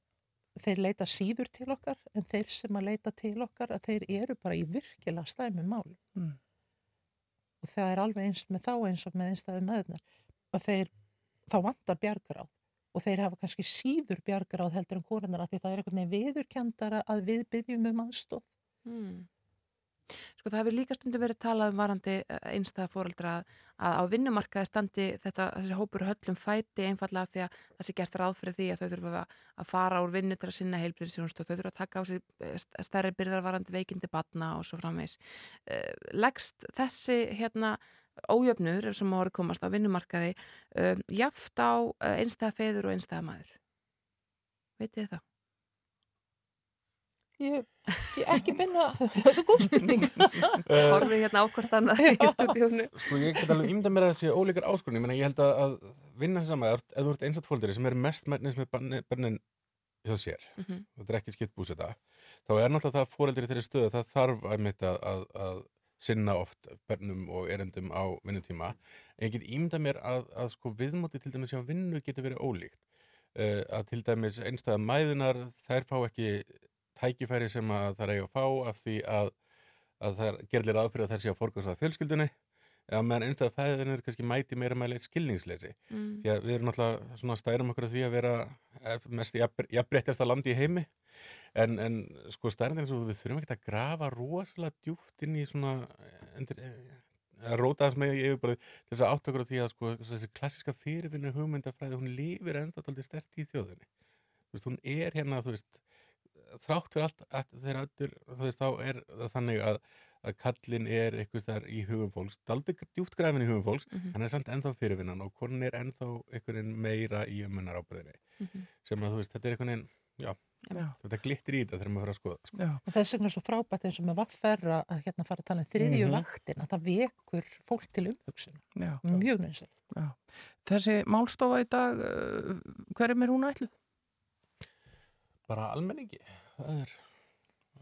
þeir leita síður til okkar en þeir sem að leita til okkar að þeir eru bara í virkilega stæmi mál Mm. og það er alveg eins með þá eins og með einstæðu meðunar að þeir þá vantar bjargaráð og þeir hafa kannski síður bjargaráð heldur en korunar að því það er veginn viðurkendara að við byggjum um aðstof Mm. Sko það hefur líka stundum verið talað um varandi einstæða fóreldra að, að á vinnumarkaði standi þetta, þessi hópur höllum fæti einfallega því að það sé gert ráð fyrir því að þau þurfa að, fara úr vinnu til að sinna heilbyrðisjónust og þau þurfa að taka á sig eh, st- stærri byrðar varandi veikindi batna og svo framvegs. Uh, leggst þessi hérna ójöfnur sem á orðið komast á vinnumarkaði jaft á einstæða feður og einstæða maður? Vitið það? Ég, ég ekki finna, þetta er góð spurning. Horfið hérna ákvort annað í stúdíónu. Sko ég get alveg ímynda mér að það sé ólíkar áskorun ég, meina, ég held að, að vinna sem saman ef þú ert einstaklega fóldri sem er mest mærnis með börnin hjá sér Mhm. þetta er ekki skipt búseta þá er náttúrulega það fóreldri þeirri stöðu að það þarf að, að, að, að sinna oft börnum og erendum á vinnutíma en ég get ímynda mér að, að sko viðmóti til dæmis hjá vinnu getur verið ólíkt uh, að til dæmis einstæða mæðunar þær fá ekki tækifæri sem að það er eiga að fá af því að, að það gerðlir aðfyrir að þær sé að forgast að fjölskyldunni. Eða meðan einstæða fæðin er kannski mæti meira mæli skilningsleysi. Mm. því að við erum náttúrulega svona stærum okkur að því að vera eh, mest jafnbreyttasta landi í heimi. En, en sko stærn er eins og við þurfum ekki að grafa rosalega djúpt inn í svona eh, endur, að róta þess með bara til þess að átt okkur á því að sko þessi klassiska fyrirvinnu hugmyndafræði hún lifir enda tóldi stert í þjóðinni. Þú veist, hún er hérna þú veist þrátt fyrir allt að þeir allir, þú veist, þá er það þannig að, að kallin er eitthvað þar í hugum fólks, daldi djúpt grafin í hugum fólks, Mhm. hann er samt ennþá fyrirvinnan og konin er ennþá veginn meira í umunar ábyrðinni Mhm. sem að þú veist, þetta er veginn já, Já. þetta glittir í þetta þegar maður fyrir að skoða sko. Vegna er svo frábært eins og með vaffer að hérna fara að tala um þriðju Mhm. vaktin að það vekur fólk til umhugsun. Mjög. Já. Þessi málstofa í dag, uh, hverjum er hún ætluð? bara almenningi það er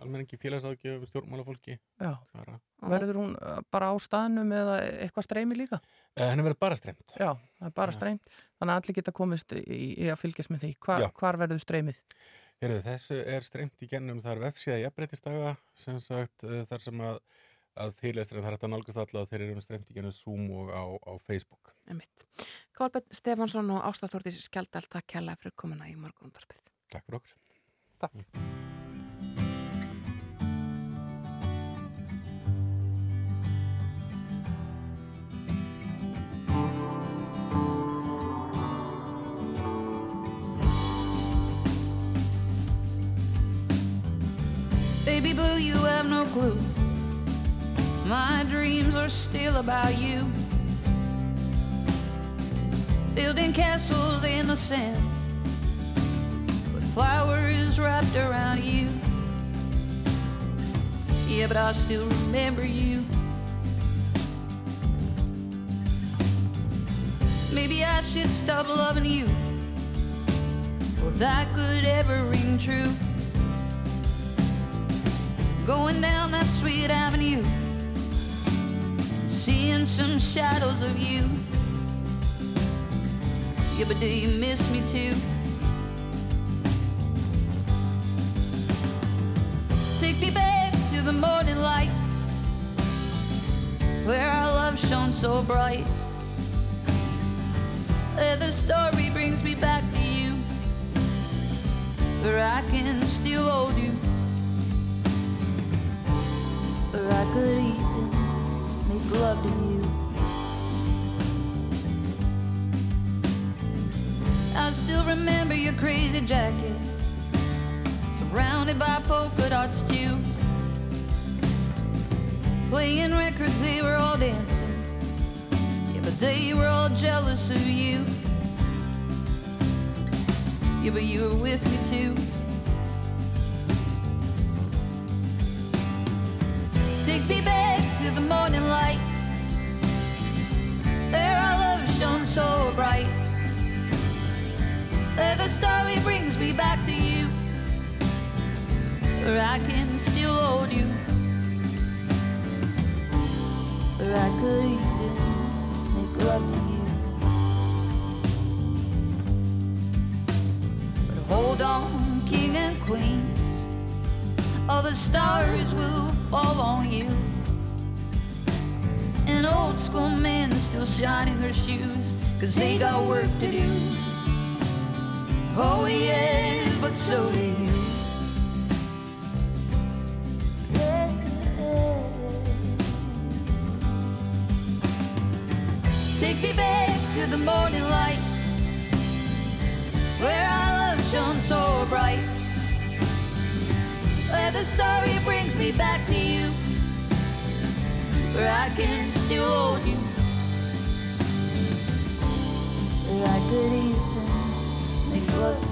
almenningi félagsáðgjöfum, stjórnmálafólki Já. bara, Verður hún uh, bara á staðnum eða eitthvað streymi líka? eh, henni verður bara streymt Já, er bara streymt. Þannig að allir geta komist í, í að fylgjast með því. Hvar, Já. hvar verður streymið? Heyrðu, þessu er streymt í gennum það er vefsíða jafnbreytistaga sem sagt uh, þar sem að, að fyrirlesturinn þar er þetta nálgast alla og þeir eru streymt í gennum Zoom og á, á Facebook. Kolbjörn Stefansson og Ásta Þórdís Skjaldal, takk kærlega fyrir komuna í morgunundarpið. Takk fyrir okkur Baby blue, you have no clue. My dreams are still about you. Building castles in the sand flowers wrapped around you. Yeah, but I still remember you. Maybe I should stop loving you. Or that could ever ring true. Going down that sweet avenue. Seeing some shadows of you. Yeah, but do you miss me too? Me back to the morning light Where our love shone so bright. Where the story brings me back to you Where I can still hold you Where I could even make love to you. I still remember your crazy jacket Surrounded by polka dots too. Playing records, they were all dancing. Yeah, but they were all jealous of you. Yeah, but you were with me too. Take me back to the morning light. Where our love shone so bright. Where the story brings me back to you Where I can still hold you. Where I could even make love to you. But hold on, king and queens All the stars will fall on you. An old school man still shining their shoes Cause they got work to do. Oh yeah, but so do you Take me back to the morning light Where our love shone so bright. Where the story brings me back to you Where I can still hold you. Where I could even make love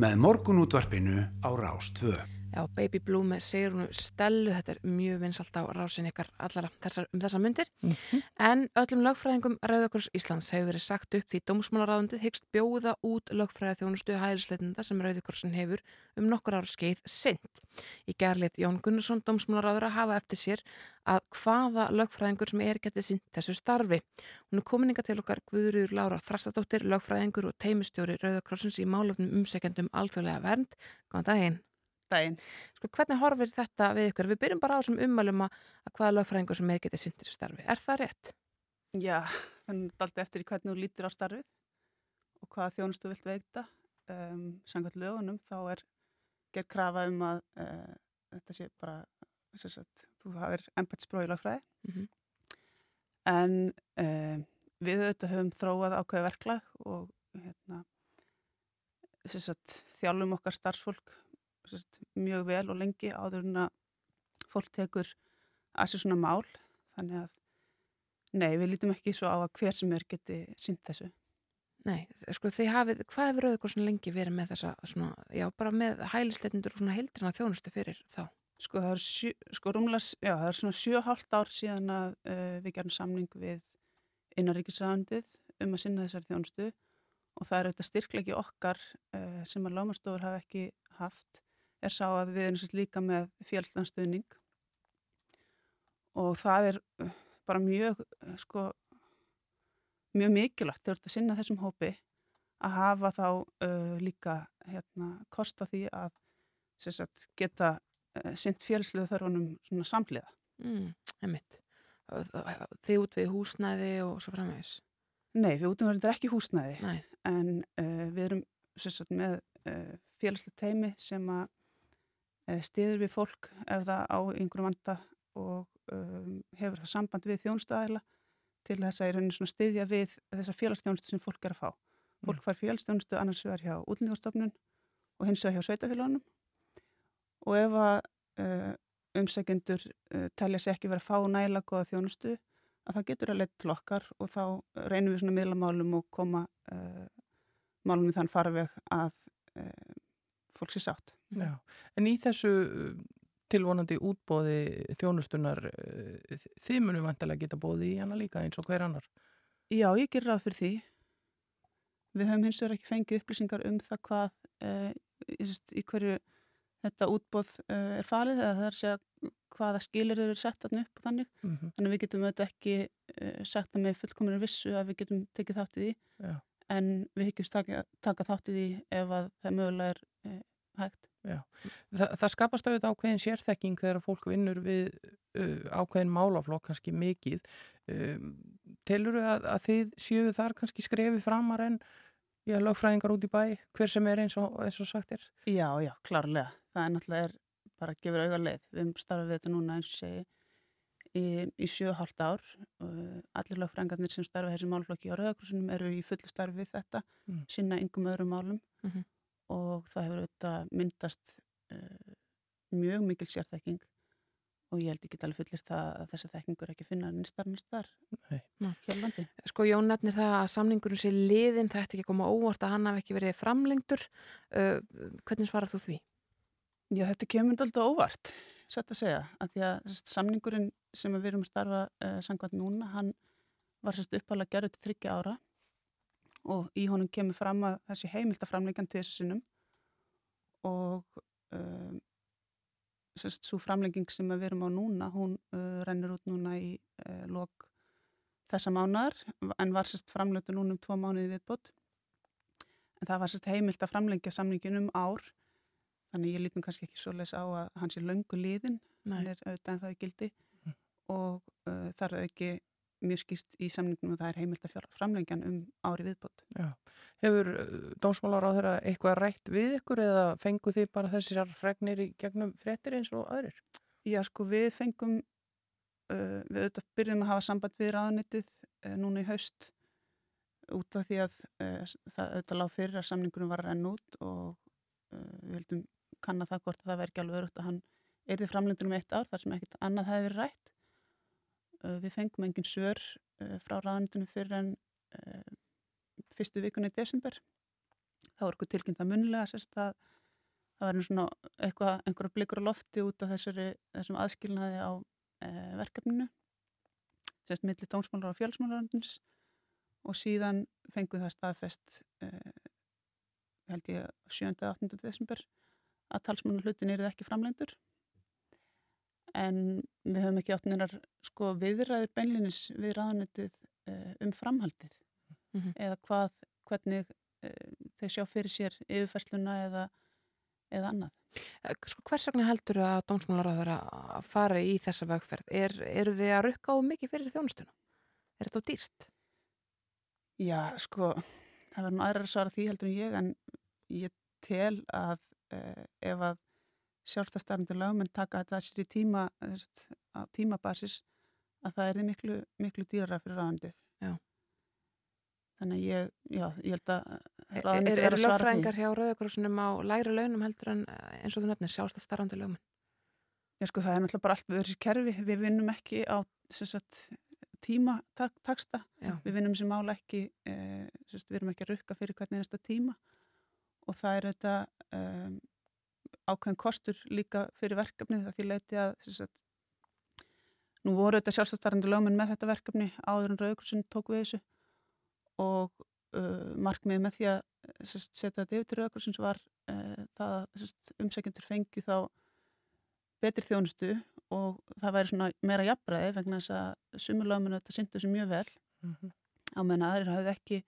með morgunútvarpinu á Rás 2. Já, Baby Blue með Sigrunu Stellu, þetta er mjög vinsalt á rásin ykkar allara þessar, um þessar myndir. En öllum lögfræðingum Rauðakurs Íslands hefur verið sagt upp því dómsmálaráðundið hyggst bjóða út lögfræða þjónustu hælisleitenda sem Rauðakursin hefur um nokkur ára skeið sint. Í gerlit Jón Gunnarsson, dómsmálaráður að hafa eftir sér að hvaða lögfræðingur sem er getið sint þessu starfi. Hún er komininga til okkar Guðrýður Lára Þrastadóttir, lögfræðingur og teimistjóri Rauðakursins í málefnum umsækjandum alþjóðlega vernd. Góðan daginn. Daginn. Sko, hvernig horfir þetta við ykkur? Við byrjum bara á þessum ummælum að, að hvaða lögfræðingur sem er getið sinnt þessu starfi. Er það rétt? Já, þannig daldi eftir í hvernig þú lítur á starfið og hvaða þjónustu vilt veita. Um, Samkvæmt lögunum þá er gerð krafa um að uh, þetta sé bara, sagt, þú hafið embættsbrói í lögfræði. Mhm. En um, við auðvitað höfum þróað ákveði verklag og hérna, þjálfum okkar starfsfólk sagt, mjög vel og lengi áður en að fólk tekur að sér svona mál. Þannig að Nei, við lítum ekki svo á að hver sem er geti sínt þessu. Nei, sko þið hafið, hvað hefur Rauðakursin lengi verið með þessa svona, já bara með hælisleitindur og svona heildrina þjónustu fyrir þá? Sko það er, sjö, sko, rúmlega, já, það er svona sjöhálft ár síðan að uh, við gerum samning við innaríkisræðandið um að sinna þessari þjónustu og það er auðvitað styrklegi okkar uh, sem að lámastofur hafa ekki haft er sá að við erum líka með fjöldanstöðning og það er uh, bara mjög sko mjög mikilvægt þegar þetta sinna þessum hópi að hafa þá uh, líka hérna, kosta því að sagt, geta uh, sint fjölslega þörfunum samhliða. Mm, einmitt. Þið út við húsnæði og svo framvegis? Nei, við útum verðum ekki húsnæði Nei. en uh, við erum sagt, með uh, félagslega teimi sem að uh, stiður við fólk ef það á einhverjum vanda og um, hefur það samband við þjónustæðila til þess að í rauninu svona stiðja við þessa félagsstjónustu sem fólk er að fá. Fólk fær félagsstjónustu annars vegar hjá útlendingastofnun og hins vegar hjá sveitafélagunum og ef að uh, umsækjendur uh, telja sér ekki verið að fá næla goða þjónustu að það getur að leta til okkar og þá reynum við svona miðlamálum og koma uh, málum í þann farveg að fólk sé sátt. Já, en í þessu uh, tilvonandi útbóði þjónustunar uh, þið munum vantilega geta bóði í hana líka eins og hver annar? Já, ég ger ráð fyrir því. Við höfum hins vegar ekki fengið upplýsingar um það hvað uh, í hverju þetta útbóð uh, er falið eða það er að segja hvaða skilir eru sett alltaf upp og þannig. Mm -hmm. Þannig við getum auðvitað ekki uh, sagt að með fullkominu vissu að við getum tekið þátt í því Já. en við hekjumst taka, taka þátt í því ef að það mögulega er hægt. Þa, það skapast auðvitað ákveðin sérþekking þegar fólk vinnur við uh, ákveðin málaflokk kannski mikið. Um, telur þau að, að þið sjöu þar kannski skrefi framar en já, lögfræðingar út í bæ, hver sem er eins og, eins og sagt er? Já, já, klárlega. Það er náttúrulega er bara að gefa auga leið. Við starfið við þetta núna eins og segi í, í 7,5 ár. Uh, allir lögfræðingarnir sem starfið þessi málflokki á Rauðakursunum eru í fullu starfið við þetta, Mm. sinna yngum öðrum málum Mhm. Og það hefur auðvitað myndast uh, mjög mikil sérþekking og ég held ekki alveg fullir það að þessa þekkingur er ekki finna nýstarnist þar Nei. hér á landi. Sko Jón nefnir það að samningurinn sé liðin, það ætti ekki að koma óvart að hann hafi ekki verið framlengdur. Uh, hvernig svarar þú því? Já, þetta kemur alltaf óvart, satt að segja, að því að samningurinn sem við erum að starfa uh, sangvært núna, hann var sérst uppalega gerður til þryggja ára og í honum kemur fram að þessi heimilt að framlengja til þessu sinnum og um, sérst, svo framlenging sem við erum á núna, hún uh, rennur út núna í uh, lok þessa mánar, en var sérst framlengtu núna um tvo mánuði viðbútt. En það var sérst heimilt að framlengja samningin um ár Þannig ég lítum kannski ekki svo les á að hans er löngu liðin, Nei. hann er auðvitað en það er gildi og uh, það er auki mjög skýrt í samningnum og það er heimilt að framlengjan um ári viðbót. Já. Hefur dómsmálar á þeirra eitthvað rætt við ykkur eða fengu þið bara þessar fregnir í gegnum fréttir eins og aðrir? Já, sko við fengum, uh, við auðvitað byrjum að hafa samband við ráðnitið uh, núna í haust út af því að uh, það auðvitað lág fyrir að samningunum var að renna út og uh, við vildum kanna það hvort að það verði ekki alveg örugt að hann erði framlendur um eitt ár þar sem ekkert annað hefði verið rætt. Uh, við fengum engin svör uh, frá ráðnitinu fyrir en uh, fyrstu vikunni í desember. Það var eitthvað tilkynnt að munlega sérst að það nú svona eitthvað, einhverja blikur á lofti út af þessari, þessum aðskilnaði á e, verkefninu sérst milli dómsmálar og fjölsmálarandins og síðan fengum það staðfest e, held ég 7. og 8. desember að talsmánu hlutin er ekki framlendur en við höfum ekki átt neinar sko viðræðir beinlinis við ráðanetið e, um framhaldið Mhm. eða hvað, hvernig e, þeir sjá fyrir sér yfirfersluna eða, eða annað. Eh, Sko hvers vegna heldur að dómsmálaráður að fara í þessa vegferð? Er, eru þið að rukka á mikið fyrir þjónustuna? Er þetta á dýrt? Já, sko, það var nú aðrar að svara því heldur en ég, en ég tel að uh, ef að sjálfstæðstarfandi lögmenn taka þetta sér í tíma, á tímabasis, að það er miklu, miklu dýrara fyrir ráðandið. Já. Þannig að ég, já, ég held að Er, ráðuneytið er, verði eru að svara því. lögfræðingar hjá Rauðakrossunum á læri launum heldur en eh, eins og þú nefnir sjálfstæðstarfandi lögmenn? Já, sko, það er náttúrulega bara allt við þessi kerfi. Við vinnum ekki á sagt, tíma tak, taksta. Já. Við vinnum sem mála ekki, e, sagt, við erum ekki að rukka fyrir hvernig einasta tíma og það er þetta um, ákveðin kostur líka fyrir verkefnið að því leiti að sagt, nú voru þetta sjálfstæðstarfandi lögmenn með þetta verkefni áður en Rauðkursun tók við þessu og uh, markmið með því að sem sagt, setja þetta yfir til Rauðkursins var uh, það að umsækjendur fengju þá betri þjónustu og það væri svona meira jafnbræði vegna þess að sumulöguminu þetta syndu þessu mjög vel Mhm. á meðan aðrir hafði ekki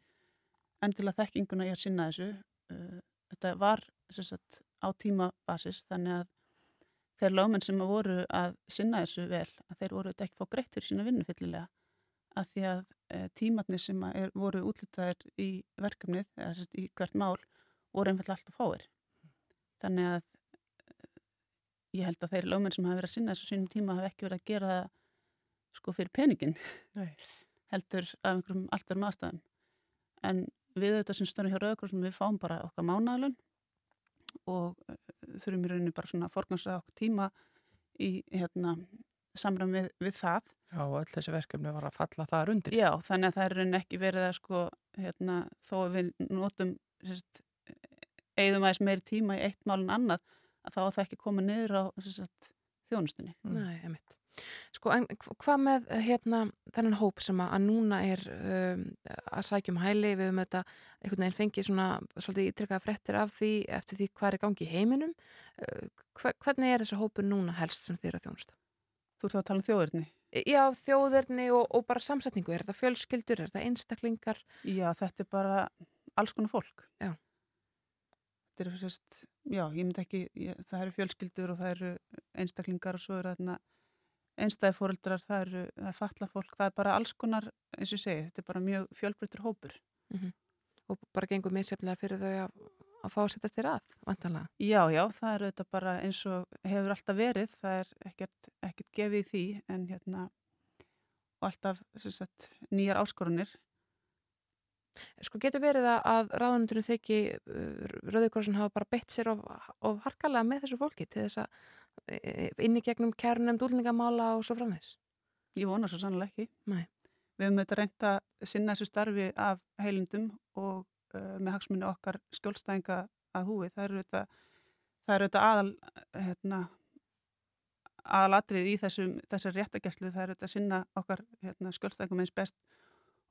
endilega þekkinguna í að sinna þessu. Uh, Þetta var sem sagt, á tímabasis þannig að þeir lögmenn sem að voru að sinna þessu vel, að þeir voru ekki fá greitt fyrir sína vinnu fyllilega að því að e, tímatnir sem að er, voru útlutaðir í verkefnið eða sérst í hvert mál voru einfallega alltaf fáir. Þannig að e, ég held að þeir lögmenn sem hafa verið að sinna þessu sínum tíma hafa ekki verið að gera það sko fyrir peningin heldur af einhverjum allt verðum aðstæðum. En við auðvitað sem störum hjá Rauðakrossum við fáum bara okkar mánalun og uh, þurfum í rauninni bara svona að forgansa okkur tíma í hérna samræm við, við það Já, og öll þessi verkefni var að falla þar undir. Já, þannig að það er rauninni ekki verið að sko hérna þó að við notum sérst, eigðum aðeins meiri tíma í eitt mál en annað að þá að það ekki koma niður á sérst, þjónustunni. Nei, emitt. Sko, en hv- hvað með hérna þennan hóp sem að, að núna er um, að sækjum hæli við um þetta einhvern veginn fengið svona svolítið ítrekkaða fréttir af því eftir því hvað er gangi í heiminum uh, hver, hvernig er þessi hópur núna helst sem að þjónusta? Þú ert þá að tala um þjóðurni? Já, þjóðurni og, og bara samsetningu er þetta fjölskyldur, er þetta einstaklingar? Já, þetta er bara alls konar fólk. Já. Þetta er fyrst, já, ég myndi ekki, ég, það eru fjölskyldur og það eru einstaklingar og svo eru þarna einstæði fóreldrar, það eru, það er fatla fólk, það er bara alls konar, eins og segi, þetta er bara mjög fjölbreyttur hópur. Mm Og bara gengur misjaflega fyrir þau að, að fá að setjast þér að, vantanlega? Já, já, það eru þetta bara eins og hefur alltaf verið, það er ekkert, ekkert gefið því en hérna og alltaf sagt, nýjar áskorunir. Sko getur verið að, ráðunundurinn þykki uh, Rauðikorsin hafa bara beitt sér of, of harkalega með þessu fólki til þess að inn í gegnum kærnemd útlendingamála og svo framvegs? Ég vona svo sannlega ekki. Nei. Við höfum þetta reynt að sinna þessu starfi af heilindum og uh, með hagsmunni okkar skjólstæðinga að húi. Það eru þetta, það eru þetta aðal, hérna, aðalatrið í þessum, þessar réttageslu. Það eru þetta að sinna okkar hérna, skjólstæðingum eins best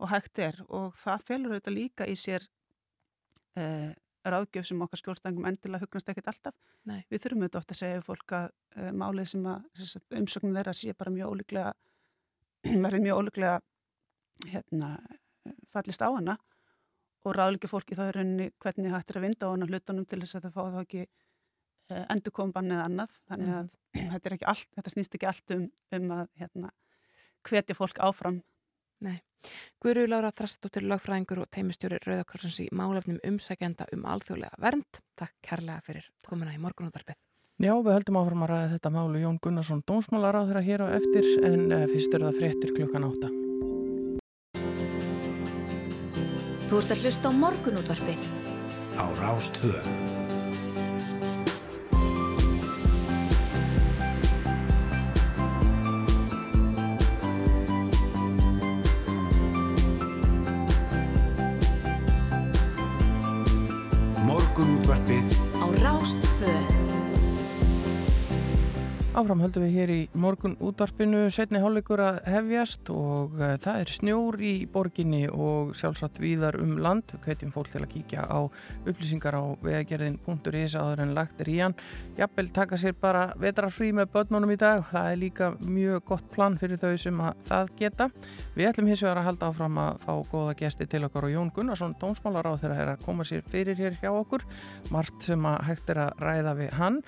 og hægt er og það felur þetta líka í sér uh, ráðgjöf sem okkar skjólstæðingum endilega hugnast ekkert alltaf. Nei. Við þurfum auðvitað oft að segja fólk að uh, málið sem að umsöknum þeirra sé bara mjög ólíklega verði mjög ólíklega hérna, fallist á hana og ráðleika fólki þá er rauninni hvernig hættir að vinda á hana hlutunum til þess að það fá þá ekki uh, endurkombann eða annað þannig að þetta, er ekki allt, þetta snýst ekki allt um, um að hérna, hvetja fólk áfram Nei. Guðrú Lára Þrastóttir, lagfræðingur og teimistjóri Rauðakorsins í málefnum umsækjenda um alþjóðlega vernd. Takk kærlega fyrir komuna í morgunútvarpið. Já, við höldum áfram að ræða þetta málu Jón Gunnarsson dómsmálar á þeirra hér á eftir en uh, fyrst eru það fréttir klukkan átta. Þú ert að hlusta á morgunútvarpið. Á Rástvö. Morgunútvarpið Áfram höldum við hér í morgun útvarpinu setni hálfleikur að hefjast og uh, það er snjór í borginni og sjálfsagt víðar um land. Við hvetjum fólk til að kíkja á upplýsingar á vegagerðin.is áður en lagt er í hann. Jafnvel taka sér bara vetrarfrí með börnunum í dag. Það er líka mjög gott plan fyrir þau sem að það geta. Við ætlum hins vegar að halda áfram að fá góða gesti til okkar og Jón Gunnarsson, dómsmálar á þeirra er að koma sér fyrir hér hjá okkur. Margt sem að hægt er að ræða við hann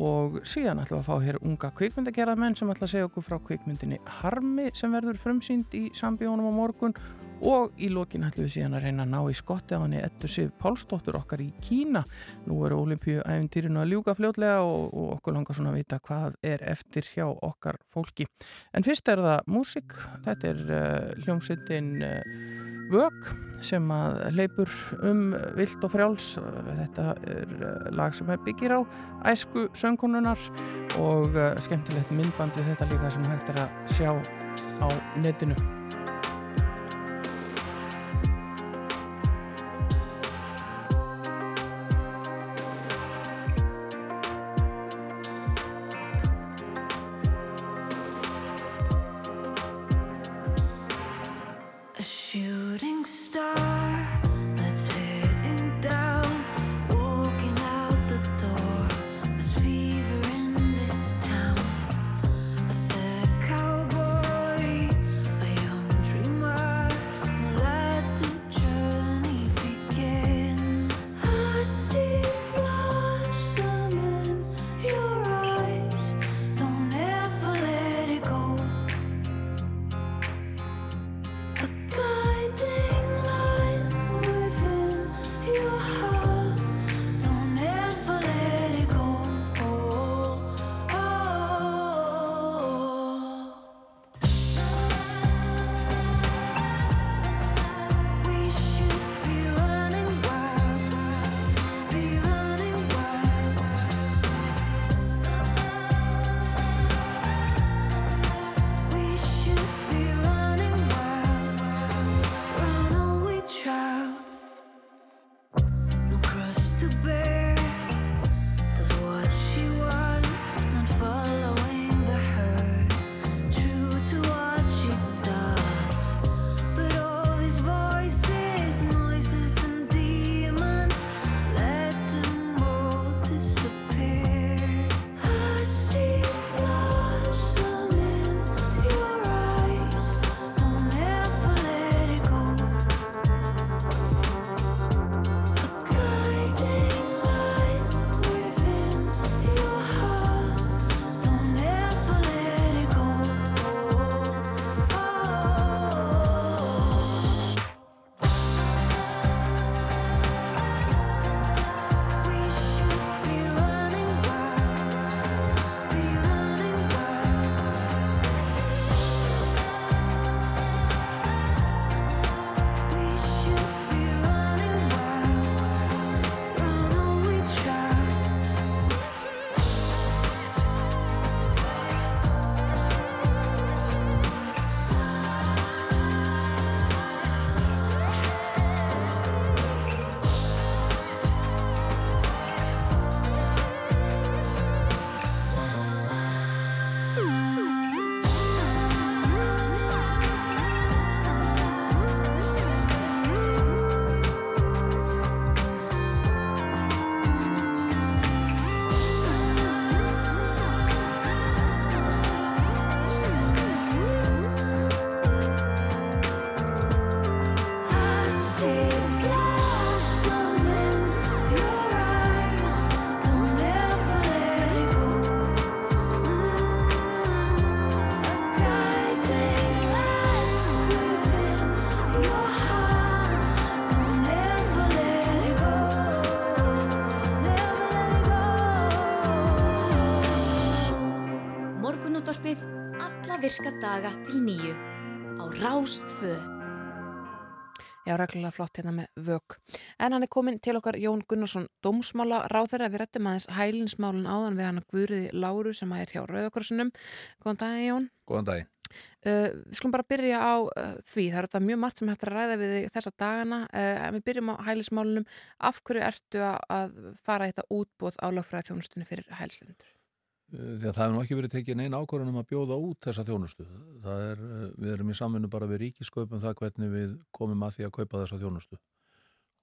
og síðan ætlum við að fá hér unga kvikmyndagerðamenn sem ætla að segja okkur frá kvikmyndinni Harmi sem verður frumsýnd í sambíónum á morgun. Og í lokin ætlum við síðan að reyna að ná í skotti á henni Ettu Sif Pálsdóttur okkar í Kína. Nú eru olimpíuæfintýrinu að ljúka fljótlega og, og okkur langar svona að vita hvað er eftir hjá okkar fólki. En fyrst er það músik þetta er uh, hljómsveitin uh, Vög sem að leipur um vilt og frjáls. Þetta er uh, lag sem er byggir á æsku söngkonunar og uh, skemmtilegt myndband við þetta líka sem hægt er að sjá á netinu daga til nýju á Rástfö. Já, reglulega flott hérna með vök. En hann er komin til okkar Jón Gunnarsson, dómsmála ráþeira. Við rettum aðeins hælinsmálun áðan við hann að Guðriði Láru sem er hjá Rauðakorsunum. Góðan daginn, Jón. Góðan daginn. Uh, við skulum bara byrja á uh, því. Það er þetta mjög margt sem hægt að ræða við þessa dagana. Uh, en við byrjum á hælinsmálunum. Af hverju ertu að, að fara þetta útbóð á lögfræði þjónustunni fyrir hælslindur? Því að það hefur ekki verið tekið neina ákvörðun um að bjóða út þessa þjónustu. Er, eh, við erum í samvinnu bara við ríkisköpum það hvernig við komum að því að kaupa þessa þjónustu.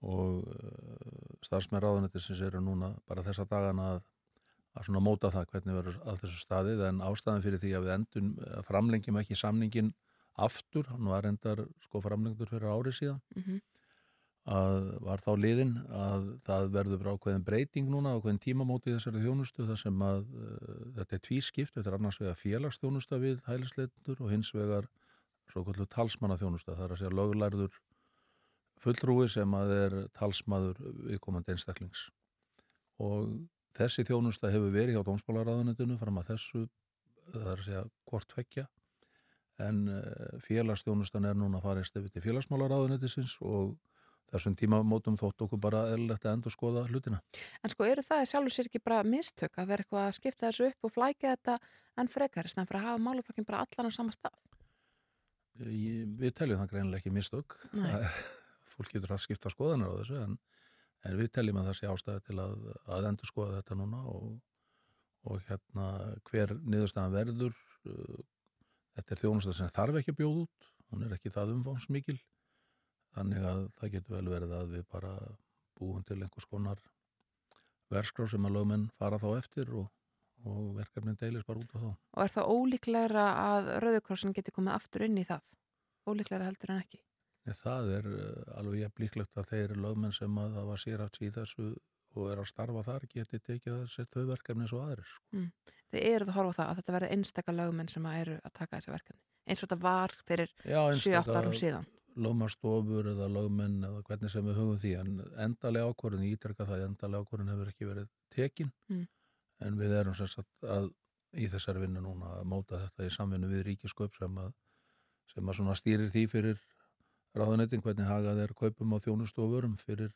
Og uh, starfsmenn ráðunættisins eru núna bara þessa dagana að, að móta það hvernig verður að þessu staðið en ástæðan fyrir því að við endun framlengjum ekki samningin aftur, hann var endar sko framlengdur fyrir árið síðan Mm -hmm. Að var þá liðin að það verður ákveðin breyting núna, ákveðin tímamóti í þessari þjónustu þar sem að uh, þetta er tvískipt, þetta er annars vegar félagsþjónusta við hælisleitundur og hins vegar svo kvöldu talsmanna þjónusta, það er að segja lögulærður fulltrúi sem að er talsmaður viðkomandi einstaklings. Og þessi þjónusta hefur verið hjá dómsmálaráðunitinu fram að þessu, það er að segja hvort tvekja en uh, félagsþjónustan er núna farist yfir til félagsmálaráðunitisins og þessum tímamótum þótt okkur bara eðlilegt að endur skoða hlutina. En sko eru það sjálfur sér ekki bara mistök að vera eitthvað að skipta þessu upp og flækja þetta en frekar en fyrir að hafa málaflokkin bara allan á sama stað? Ég, við teljum það greinilega ekki mistök. Fólk getur að skipta skoðanar á þessu en, en við teljum að það sé ástæði til að, að endur skoða þetta núna og, og hérna hver niðurstaðan verður uh, þetta er þjónusta sem þarf ekki að bjóða út hún er ekki það umfámsmikil þannig að það getur vel verið að við bara búum til einhvers konar verskrá sem að lögmenn fara þá eftir og, og verkefnin deilis bara út á þá. Og er það ólíklegra að Rauðukrossin geti komið aftur inn í það? Ólíklegra heldur en ekki? Nei, það er uh, alveg jafn líklegt að þeir lögmenn sem að það var sérhaft í þessu og er að starfa þar geti tekið þessi þau verkefni svo aðrir. Sko. Mm. Þið eru að horfa það að þetta verði einstakar lögumenn sem að eru að taka þessi verkefni. Eins og þetta var fyrir 7-8 árum síðan. Lögmannstofur eða lögmenn eða hvernig sem við hugum því en endalega ákvörðin, ég ítreka það, endalega ákvörðin hefur ekki verið tekin Mm. en við erum sagt að í þessari vinnu núna að móta þetta í samvinnu við ríkisköp sem að, sem að svona stýrir því fyrir ráðuneyting hvernig hagað er kaupum á vörum fyrir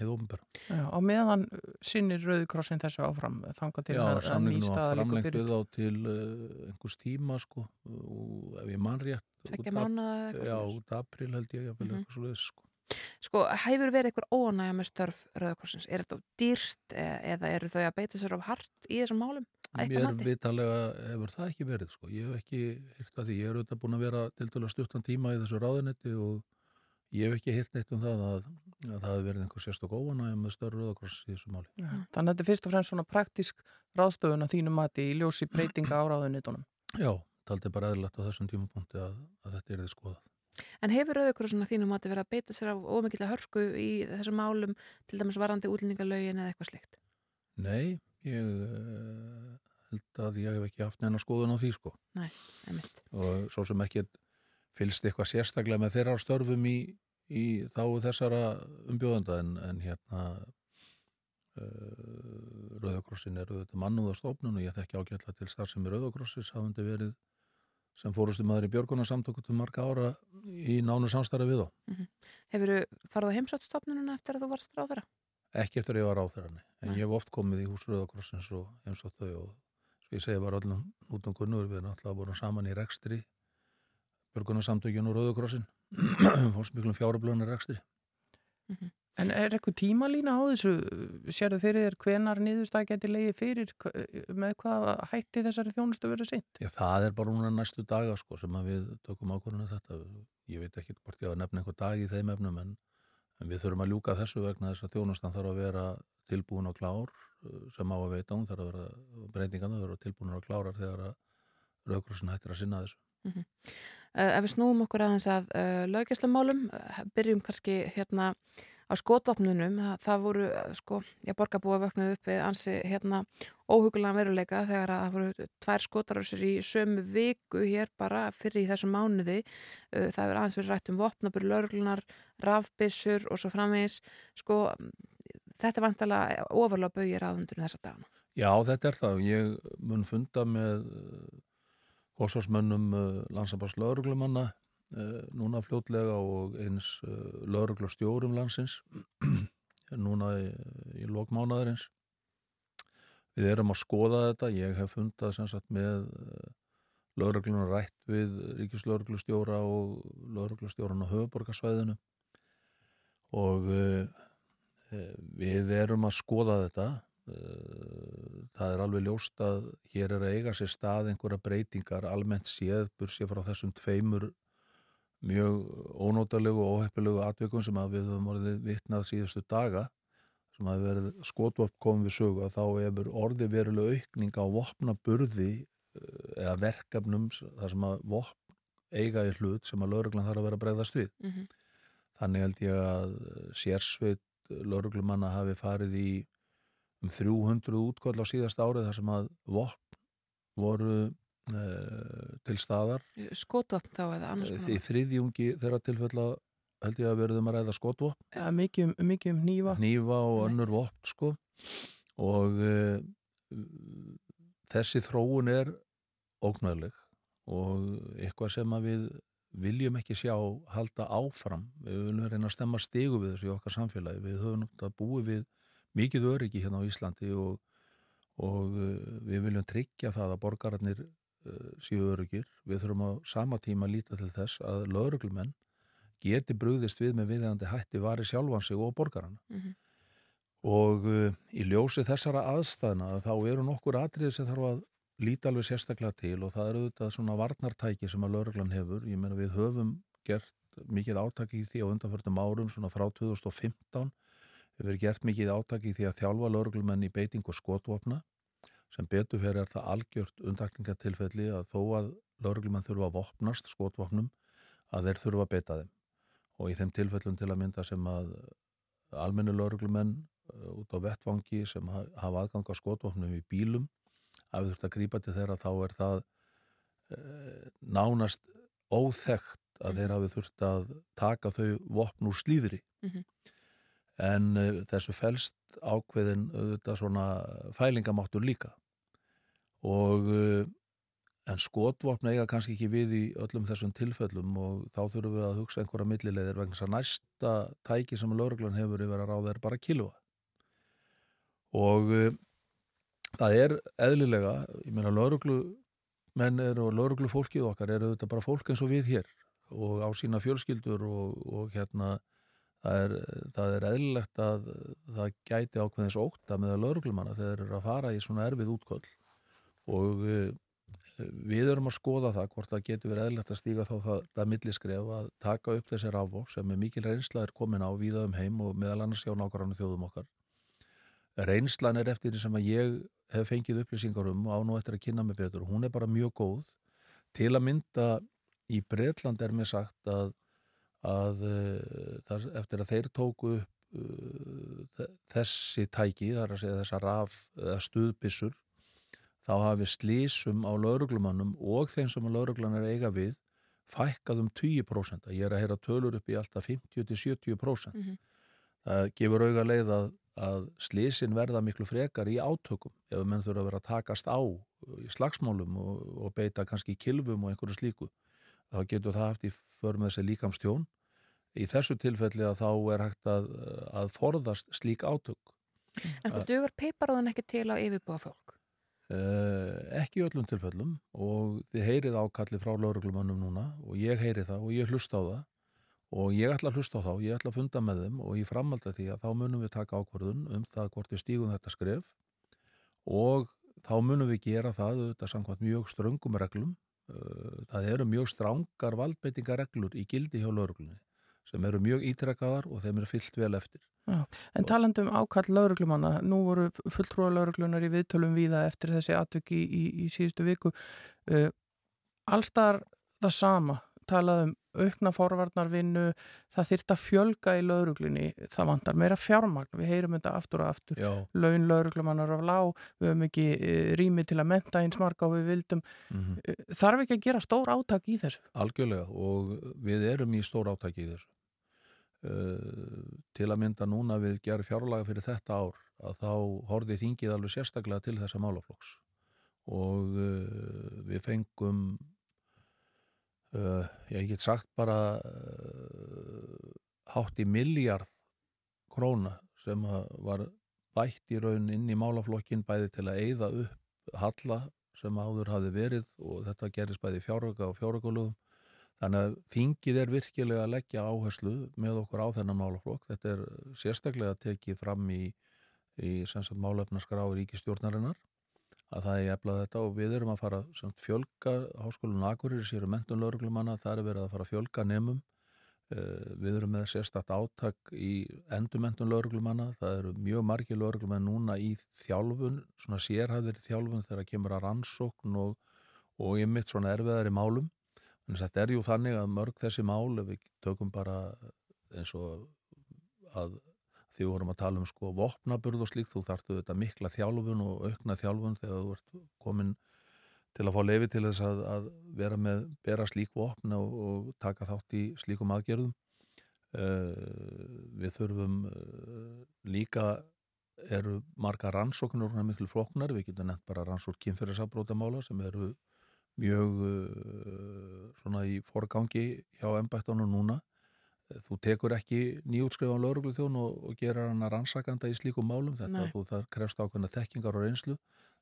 heið ofnbæra. Já, á meðan sinnir Rauðikrossin þessu áfram þanga til Já, að, að ný samninginu var staða líka framlengt fyrir. við á til uh, einhvers tíma sko og ef ég man rétt ap- mánaða eða eitthvað Já, út april held ég, jafnvel Mhm. eitthvað svo leiðis sko. Sko, hefur verið eitthvað óanægja með störf Rauðakrossins? Er þetta of dýrt e- eða eru þau að beita sér of hart í þessum málum? Eitthvað Mér vitalega hefur það ekki verið sko. Ég hef ekki hýrt að því, ég er auðvitað búin að vera til dæla stuttan tíma í þessu ráðunetti og ég hef ekki hýrt neitt um það að, að það hefur verið einhver sérstök óanægja með störf rauðakross í þessu máli. Já, Þannig að þetta er fyrst og fremst svona praktisk ráðstöfun að þínu mati í ljósi breytinga á ráðunitunum. Já, taldi bara eðlilegt á þessum tímapunkti að, að þetta er þið skoðað. En hefur Rauðakrossin að þínum mati verið að beita sér af ómikilla hörku í þessum málum til dæmis varandi útlendingalögin eða eitthvað slikt? Nei, ég uh, held að ég hef ekki haft neina skoðun á því sko. Nei, einmitt. Og svo sem ekki fylgst eitthvað sérstaklega með þeirra störfum í, í þáu þessara umbjóðanda en, en hérna uh, Rauðakrossin er auðvitað mannúðastofnun og ég þekki ágætla til starfsemi Rauðakrossis hafandi verið sem fórustu maður í björgunarsamtöku til marga ára í nánu samstarfi við þá. Mm Hefur farið á heimsóttstofnununa eftir að þú varst ráð þeirra? Ekki eftir að ég var ráþæranni, en ég hef oft komið í hús Rauðakrossins og heimsótt þau og svo ég segi bara öllum út um kunnur, við erum alltaf voru saman í rekstri, björgunarsamtökjun og Rauðakrossin, fórst miklum fjárablöðunar rekstri. En er eitthvað tímalína á þessu? Sérðu fyrir þér hvenar niðurstað geti leiði fyrir með hvað hætti þessari þjónustu verið sint? Já, það er bara núna næstu daga sko sem við tökum ákvörðinu þetta. Ég veit ekki hvort ég á að nefna einhver dag í þeim efnum en, en við þurfum að ljúka þessu vegna þess að þjónustan þarf að vera tilbúin og klár sem á að veita hún þarf að vera breytingan að vera tilbúin og klárar þegar að Rauðakrossin hættir að sinna þessu. Mm ef við snúum okkur aðeins að uh, löggjastlumálum, uh, byrjum kannski hérna á skotvapnunum, það, það voru uh, sko, ég borga búið að vöknuð upp við ansi hérna óhugulega veruleika þegar að það voru tvær skotarössur í sömu viku hér bara fyrir í þessum mánuði, uh, það hefur aðeins verið rætt um vopnabur, lörglunar, rafbissur og svo framvegis, sko þetta er vantalega ofarlega bauðir áðundurinn þessa dagana. Já, þetta er það. Ég mun funda með fósfarsmönnum uh, landsambars lauruglumanna uh, núna fljótlega og eins uh, lauruglustjórum landsins núna í, í lókmánaðurins. Við erum að skoða þetta, ég hef fundað sem sagt með lauruglunar rætt við ríkislauruglustjóra og lauruglustjóran á höfuborgarsvæðinu og við erum að skoða þetta það er alveg ljóst að hér er að eiga sér stað einhverja breytingar almennt séð bursi frá þessum tveimur mjög ónótalegu og óheppilegu atvikum sem að við höfum orðið vitnað síðustu daga sem að verið skotvopn komið við sögu að þá hefur orðið veruleg aukning á vopna burði eða verkefnum þar sem að vopn eiga í hlut sem að lauruglan þarf að vera að breyðast við. Mm -hmm. Þannig held ég að sérsveit lauruglumanna hafi farið í um 300 útkoll á síðast árið þar sem að vopn voru uh, til staðar. Skotvopn þá eða annars konar? Í þriðjungi þeirra tilfella held ég að verðum að ræða skotvopn. Ja, mikið, um, mikið um nýfa. Nýfa og önnur vopn sko og uh, þessi þróun er ógnarleg og eitthvað sem að við viljum ekki sjá halda áfram við viljum reyna að stemma stegu við þessu í okkar samfélagi við höfum að búi við mikið öryggi hérna á Íslandi og, og við viljum tryggja það að borgararnir uh, séu öryggir við þurfum á sama tíma að líta til þess að lauruglumenn geti brúðist við með viðhandi hætti vari sjálfan sig og borgarana. Mm -hmm. og uh, í ljósi þessara aðstæðna þá eru nokkur atriðir sem þarf að líti alveg sérstaklega til og það eru þetta svona varnartæki sem að lauruglan hefur. Ég meina við höfum gert mikið átaki í því á undanförnum árum svona frá 2015 við hefur gert mikið átaki því að þjálfa lauruglumenn í beitingu skotvopna. Sem betur fyrir er það algjört undakningatilfelli að þó að lauruglumenn þurfa að vopnast skotvopnum að þeir þurfa að beita þeim. Og í þeim tilfellum til að mynda sem að almennu lauruglumenn út á vettvangi sem hafa aðgang á skotvopnum í bílum að við þurfum að grípa til þeirra þá er það e, nánast óþekkt að þeirra við þurfum að taka þau vopn úr slíðri. Mm -hmm. En e, þessu fælst ákveðin auðvitað svona fælingamáttur líka. Og e, en skotvopn eiga kannski ekki við í öllum þessum tilfellum og þá þurfum við að hugsa einhverja millilegðir vegna þess að næsta tæki sem lauruglan hefur yfir að ráða er bara kilva og það er eðlilega, ég meina lauruglu mennir og lauruglu fólkið okkar eru þetta bara fólk eins og við hér og á sína fjölskyldur og, og hérna það er, það er eðlilegt að það gæti ákveðins óta með að lauruglumanna þegar þeir eru að fara í svona erfið útköll og við erum að skoða það hvort það getur verið eðlilegt að stíga þá það, það milliskref að taka upp þessi ráfó sem er mikil reynsla er komin á víða um heim og meðal annars hjá nákvæmlega þjóðum okkar reynslan er eftir því sem að ég hef fengið upplýsingar um og á nú eftir að kynna mig betur. Hún er bara mjög góð. Til að mynda í Breitland er mér sagt að, að þar, eftir að þeir tóku upp uh, þessi tæki, þar að segja þessa raf eða stuðbissur, þá hafi slísum á lauruglumannum og þeim sem lauruglan er eiga við fækkað um 20%. Ég er að heyra tölur upp í alltaf 50-70%. Mm -hmm. Það gefur auga leið að að slísin verða miklu frekar í átökum ef menn þurfa að vera að takast á í slagsmálum og, og beita kannski kilvum og einhverju slíku þá getur það haft í förm þessi líkamstjón. Í þessu tilfelli að þá er hægt að, að forðast slík átök. En hvað dugur peiparóðan ekki til á yfirbúa fólk? Uh, ekki í öllum tilfellum og þið heyrið ákalli frá lauruglumannum núna og ég heyri það og ég hlusta á það. Og ég ætla að hlusta á þá, ég ætla að funda með þeim og ég framalda því að þá munum við taka ákvörðun um það hvort við stígum þetta skref. Og þá munum við gera það þetta samkvæmt mjög ströngum reglum það eru mjög strángar valdbeitingareglur í gildi hjá lauruglunni sem eru mjög ítrekkaðar og þeim eru fyllt vel eftir. Já, en talandum ákall lauruglumanna, nú voru fulltrúa lauruglunar í viðtölum viða eftir þessi atviki í, í, í síðustu viku uh, allstar það sama talað um aukna forvarnarvinnu, það þyrta fjölga í lauruglunni, það vantar meira fjármagn, við heyrum þetta aftur og aftur Já. laun lauruglumannar af lág við höfum ekki rými til að menta eins marga og við vildum, mm -hmm. þarf ekki að gera stór áttak í þessu? Algjörlega og við erum í stór áttak í þessu uh, til að mynda núna við gerum fjárlaga fyrir þetta ár að þá horfið þingið alveg sérstaklega til þessa málaflokks og uh, við fengum uh, ég get sagt bara uh, hátt í miljard króna sem var bætt í raun inn í málaflokkin bæði til að eyða upp halla sem áður hafi verið og þetta gerist bæði fjáröka og fjárökulugum þannig að þingið er virkilega að leggja áherslu með okkur á þennan málaflokk. Þetta er sérstaklega tekið fram í, í málefnaskrá ríkistjórnarinnar að það er eflað þetta og við erum að fara samt, fjölga háskólinu Akureyri sér um mentun lauruglumanna, það er verið að fara að fjölga nefnum Eh, við erum með sérstatt áttak í endurmentun lauruglumanna. Það eru mjög margi lauruglumenn núna í þjálfun, svona sérhæðir þjálfun þegar kemur að rannsókn og, og ég mitt svona erfiðar í málum. Að þetta er jú þannig að mörg þessi mál, við tökum bara eins og að því við vorum að tala um sko vopnaburð og slíkt, þú þartu þetta mikla þjálfun og aukna þjálfun þegar þú ert komin til að fá lefi til þess að, að vera með bera slík vopna og, og taka þátt í slíkum aðgerðum. Uh, við þurfum uh, líka eru marga rannsóknur og miklu floknar, við getum nefnt bara rannsók kynferðisabrótamála sem eru mjög uh, svona í forgangi hjá ennbættanum núna þú tekur ekki nýjútskrifan lauruglu þjón og, og gera hana rannsakanda í slíkum málum þetta Nei. þú þar krefst ákveðna tekkingar og reynslu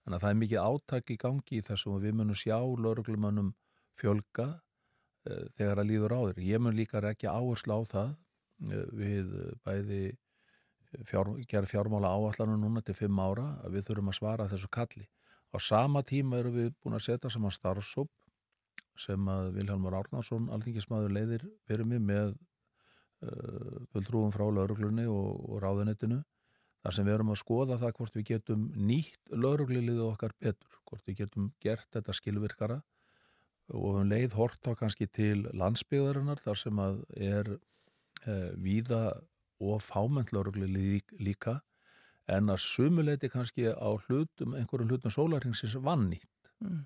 Þannig að það er mikið áttak í gangi þessum og við munum sjá lauruglumannum fjölga uh, þegar að líður á þeir. Ég mun líka ekki áherslu á það uh, við bæði fjár, gerð fjármála áallanum núna til fimm ára að við þurfum að svara þessu kalli. Á sama tíma eru við búin að setja saman starfsóp sem að Vilhelmur Árnarsson, alþingismæður, leiðir fyrir mig með fulltrúum frá lauruglunni og, og ráðunettinu þar sem við erum að skoða það hvort við getum nýtt laurugliliðu okkar betur, hvort við getum gert þetta skilvirkara og um leið hort á kannski til landsbyðarinnar þar sem að er eh, víða og fámennt lauruglilið líka en að sumuleiti kannski á hlutum, einhverjum hlutum sólarhengsins vannýtt mm.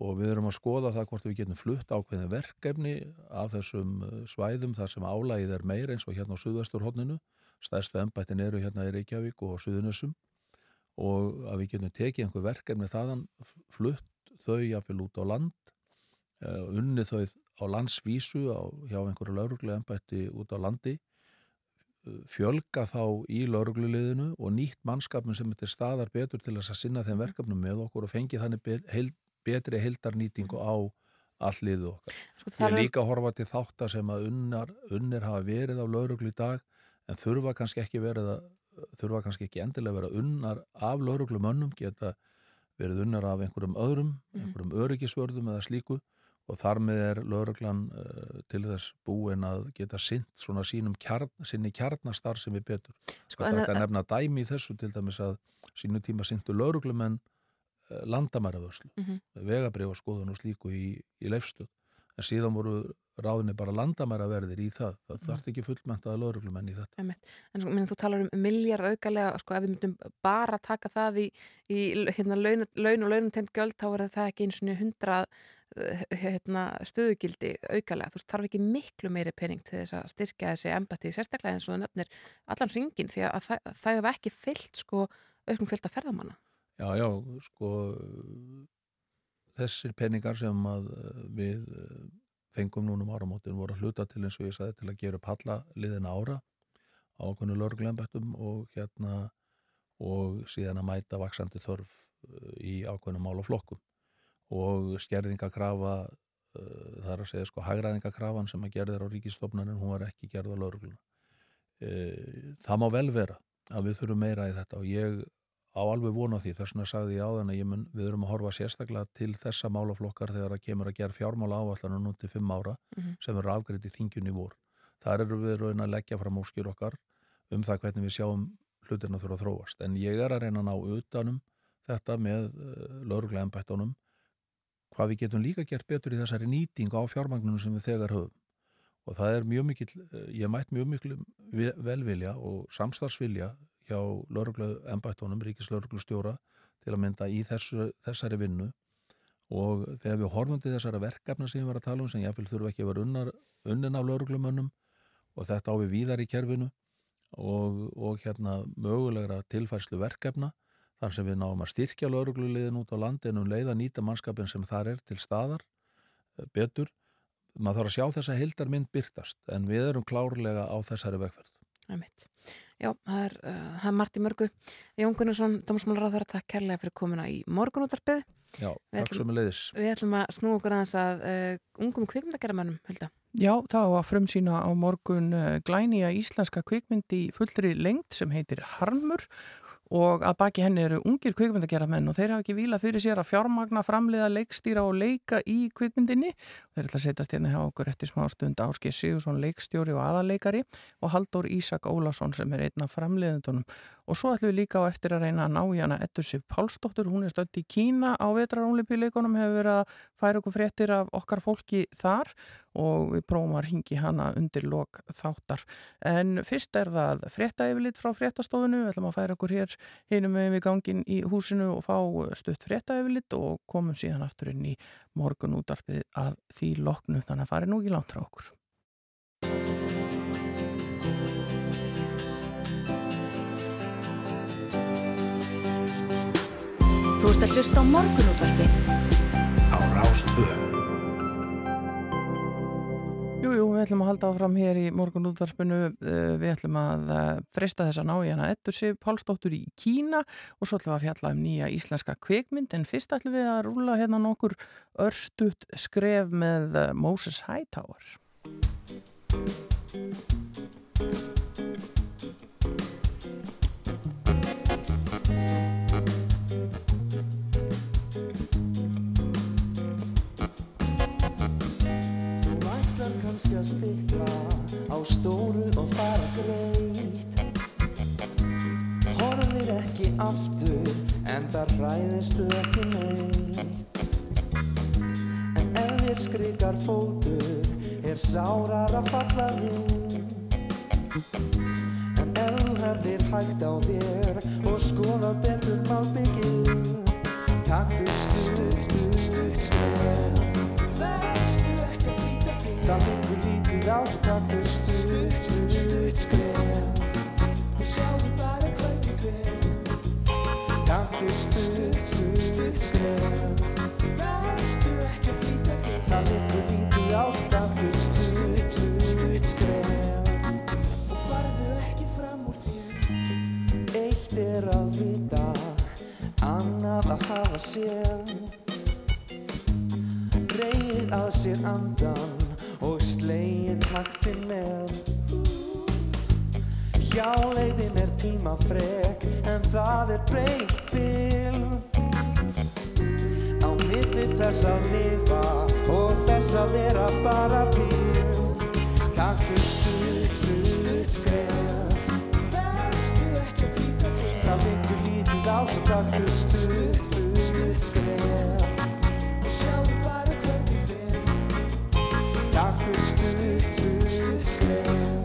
Og við erum að skoða það hvort við getum flutt ákveðin verkefni af þessum eh, svæðum þar sem álægið er meir eins og hérna á Suðvesturhóttinu stærstu ennbættin eru hérna í Reykjavík og Suðunusum og að við getum tekið einhver verkefni þaðan, flutt þau jáfnvel út á land, uh, unnið þau á landsvísu á, hjá einhverju lauruglu ennbætti út á landi, uh, fjölga þá í laurugluliðinu og nýtt mannskapin sem þetta staðar betur til að sinna þeim verkefnum með okkur og fengi þannig bet, heil, betri heildarnýtingu á alliðu okkar. Sko, Ég er líka að horfa til þáttar sem að unnar, unnir hafa verið á lauruglu í dag en þurfa kannski ekki verið að þurfa kannski ekki endilega verið unnar af lauruglumönnum, geta verið unnar af einhverjum öðrum, mhm. einhverjum öryggisvörðum eða slíku og þar með er lauruglan uh, til þess búin að geta sint svona sínum kjarn, sinni kjarnastar sem er betur. Sko, þetta er að nefna dæmi í þessu til dæmis að sínu tíma sintu lauruglumenn uh, landamæraförslu, mm -hmm. vegabrið og skoðun og slíku í, í leifstöð en síðan voru ráðinni bara landamæraverðir í það. Það mm. þarf ekki fullmentaða lauruglumenn í þetta. Emitt. En sko, minn, þú talar um miljard augalega, sko, ef við myndum bara taka það í, í hérna, laun, laun og launumtend göld, þá verður það ekki eins og hundrað eh, hérna, stöðugildi augalega. Þú þarf ekki miklu meiri pening til þess að styrkja þessi embati, sérstaklega eins og það nöfnir allan ringin, því að það, það hefur ekki fyllt, sko, auknum fyllt að ferðamanna. Já, já, sko þessir peningar sem við fengum núnum áramótin voru að hluta til eins og ég sagði til að gera upp halliðina ára á okkurnu lörglembættum og hérna og síðan að mæta vaksandi þörf uh, í ákveðnum mál og skerðingakrafa það er að segja sko hægræðingakrafan sem að gerðir á ríkistofnarinn hún var ekki gerð á lörgluna uh, það má vel vera að við þurfum meira í þetta og ég á alveg vona því þess vegna sagði ég á þann að mun, við erum að horfa sérstaklega til þessa málaflokkar þegar það kemur að gera fjármála áallan nú til fimm ára mm -hmm. sem eru afgriðt í þingjunni vor. Þar eru við raun að leggja fram óskjur okkar um það hvernig við sjáum hlutirna þurfa að þróast. En ég er að reyna að ná utanum þetta með uh, lauruglega ennbættunum hvað við getum líka gert betur í þessari nýting á fjármagnunum sem við þegar höfum. Og það er mjög mikil, ég mætt mjög mikil velvilja og samstarfsvilja hjá ennbættunum, ríkislauruglustjóra til að mynda í þessu, þessari vinnu og þegar við horfum til þessara verkefna sem við varum að tala um sem ég vil þurfa ekki að vera unnar, unnin af lauruglumönnum og þetta á við víðar í kerfinu og, og hérna mögulegra tilfærslu verkefna þar sem við náum að styrkja laurugluliðin út á landinu um leið að nýta mannskapin sem þar er til staðar eh, betur. Maður þarf að sjá þessa hildarmynd byrtast en við erum klárlega á þessari vegferð. Æmitt. Já, það er, uh, það er Marti Mörgu. Jón Gunnarsson, Dómsmálaráður, takk kærlega fyrir komuna í morgunútarpið. Já, Við takk sem er leiðis. Við ætlum að snú okkur aðeins að uh, ungum kvikmyndagerðamönnum, Hulda. Já, það var frumsýna á morgun uh, glænýja íslenska kvikmynd í fullri lengd sem heitir Harmur og að baki henni eru ungir kvikmyndagerðamenn og þeir hafa ekki vila fyrir sér að fjármagna, framleiða, leikstýra og leika í kvikmyndinni. Þeir ætla að setjast hérna hjá okkur eftir smá stund Áskei Sigursson leikstjóri og aðaleikari og Halldór Ísak Ólason sem er einn af framleiðendunum. Og svo ætlum við líka á eftir að reyna að ná í hana Eddur Sif Pálsdóttur, hún er stödd í Kína á vetrarónlipjuleikunum, hefur verið að færa okkur fréttir af okkar fólki þar og við prófum að ringi hana undir lok þáttar. En fyrst er það frétta yfirlit frá fréttastofunum, við ætlum að færa okkur hér hinum með við gangin í húsinu og fá stutt frétta yfirlit og komum síðan aftur inn í morgun útarpið að því loknu þannig að fari nú ekki langt frá okkur. Þú ert að hlusta á morgunútvarpið á Rástvö. Jú, jú, við ætlum að halda áfram hér í morgun útvarpinu, við ætlum að eh, freista þess að ná í hana Eddur Sif Pálsdóttur í Kína og svo ætlum við að fjalla um nýja íslenska kvikmynd en fyrst ætlum við að rúla hérna nokkur örstutt skref með eh, Moses Hightower. Kannski að stikla á stóru og fara greitt. Horfir ekki aftur en það ræðistu ekki neitt. En ef þér skrikar fótur er sárar að falla við. En ef þú hefðir hægt á þér og skoða betur malbyggið Taktu stuð, stuð, stuð, að liggur lítið á svo taktu stuð, stuð, stuð, skref. Og sjáðu bara hvernig fyrir Taktu stuð, stuð, skref. Verðstu ekki að flýta Það liggur lítið á svo taktu stuð, stuð, stuð, skref. Og farðu ekki fram úr þér. Eitt er að vita Annað að hafa sér Reyð að sér andan og slegin taktin með Hjáleiðin er tímafrek en það er breytt bil. Á milli þess að lifa og þess að vera bara til Taktu stutt, stutt, stutt skref. Verðstu ekki að flýta þér? Það liggur lítið á svo taktu stutt, stutt, stutt skref. Sjáðu bara stutt, stutt, stutt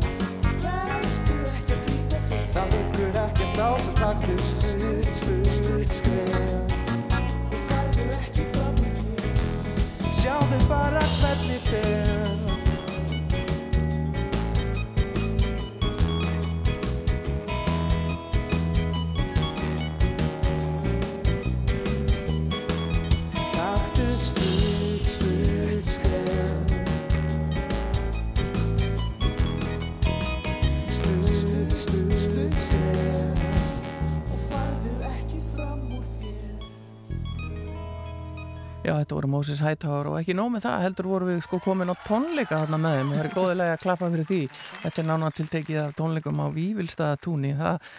þetta voru Moses Hightower og ekki nóg með það, heldur voru við sko komin á tónleika þarna með þeim og það er góðilega að klappa fyrir því. Þetta er nána tiltekið af tónleikum á Vívilstaðatúni. Það,